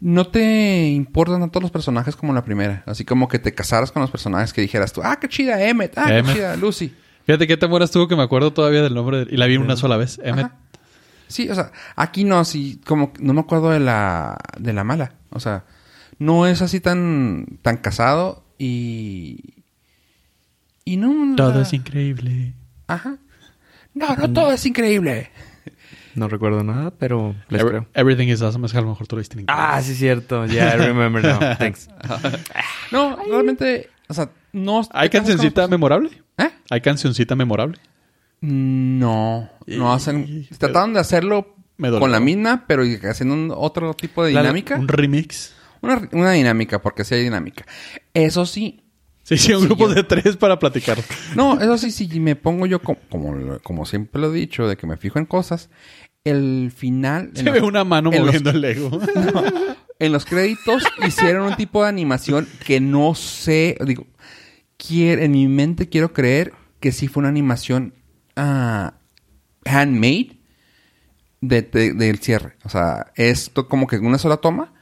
No te importan tanto los personajes como la primera. Así como que te casaras con los personajes que dijeras tú, ah, qué chida Emmet, ah, Emmet. qué chida Lucy. Fíjate qué tan buena estuvo que me acuerdo todavía del nombre de- y la vi una sola vez. Emmet. Ajá. Sí, o sea, aquí no, sí, como no me acuerdo de la de la mala, o sea, no es así tan tan casado y y no Todo la- es increíble. Ajá. No, no todo es increíble. No recuerdo nada, pero les Every- creo. everything is awesome. Es que a lo mejor tú lo viste en inglés. Ah, sí, cierto. Yeah, I remember now. Thanks. No, realmente, o sea, no ¿Hay cancioncita memorable? ¿Eh? ¿Hay cancioncita memorable? No, no hacen Y- trataron de hacerlo con la misma, pero haciendo un otro tipo de La- dinámica. Un remix. Una, una dinámica, porque sí hay dinámica. Eso sí, Sí, sí, un Sí, grupo yo- de tres para platicar. No, eso sí, si me pongo yo como, como siempre lo he dicho, de que me fijo en cosas, el final... Se ve los- una mano los- moviendo el Lego. En los créditos hicieron un tipo de animación que no sé, digo, quiero, en mi mente quiero creer que sí fue una animación ah, handmade de- de- del cierre. O sea, esto como que en una sola toma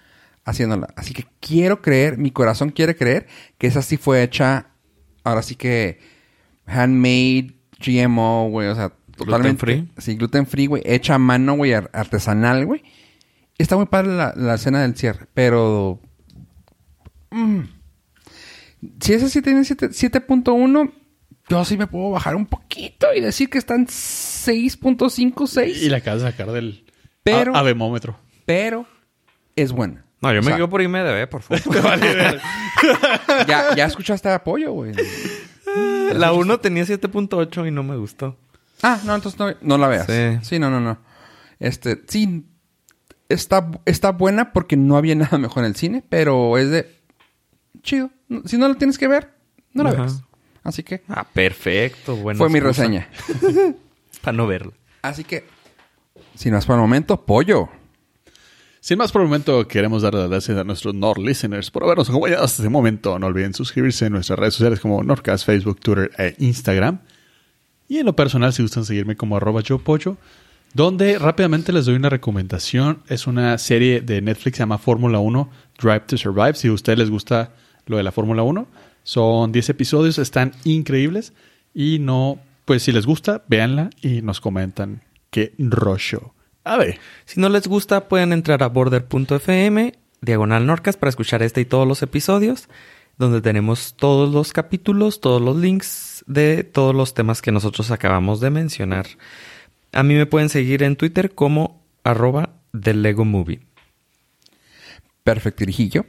haciéndola. Así que quiero creer, mi corazón quiere creer que esa sí fue hecha, ahora sí que handmade, GMO, güey, o sea, totalmente. free. Sí, gluten free, güey, hecha a mano, güey, ar- artesanal, güey. Está muy padre la, la escena del cierre, pero... mm, si esa sí tiene siete- 7.1, yo sí me puedo bajar un poquito y decir que están 6.5, 6. y la acabas de sacar del Pero- a- abemómetro. Pero es buena. No, yo O me sea, quedo por IMDB, por favor. Ya, ya escuchaste apoyo, güey. la 1 tenía 7.8 y no me gustó. Ah, no, entonces no, no la veas. Sí. Sí. no, no, no. Este, sí, está, está buena porque no había nada mejor en el cine, pero es de chido. Si no lo tienes que ver, no la Ajá. veas. Así que Ah, perfecto. Buena fue mi reseña. Para no verla. Así que, si no es por el momento, pollo. Sin más por el momento, queremos dar las gracias a nuestros Nord listeners por habernos acompañado hasta este momento. No olviden suscribirse en nuestras redes sociales como Nordcast, Facebook, Twitter e Instagram. Y en lo personal, si gustan seguirme como arroba yo pollo, donde rápidamente les doy una recomendación. Es una serie de Netflix que se llama Fórmula 1 Drive to Survive. Si a ustedes les gusta lo de la Fórmula 1, son 10 episodios, están increíbles. Y no, pues si les gusta, véanla y nos comentan qué rollo. A ver. Si no les gusta, pueden entrar a border.fm, diagonal Norcas, para escuchar este y todos los episodios, donde tenemos todos los capítulos, todos los links de todos los temas que nosotros acabamos de mencionar. A mí me pueden seguir en Twitter como arroba Lego Movie. Perfecto, Irijillo.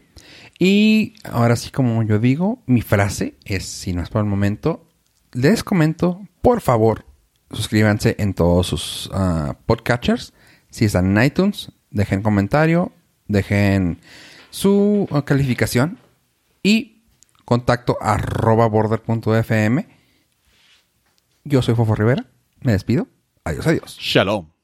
Y ahora sí, como yo digo, mi frase es, si no es por el momento, les comento, por favor, suscríbanse en todos sus ah, podcatchers. Si están en iTunes, dejen comentario, dejen su ah, calificación y contacto arroba border.fm. Yo soy Fofo Rivera, me despido. Adiós, adiós. Shalom.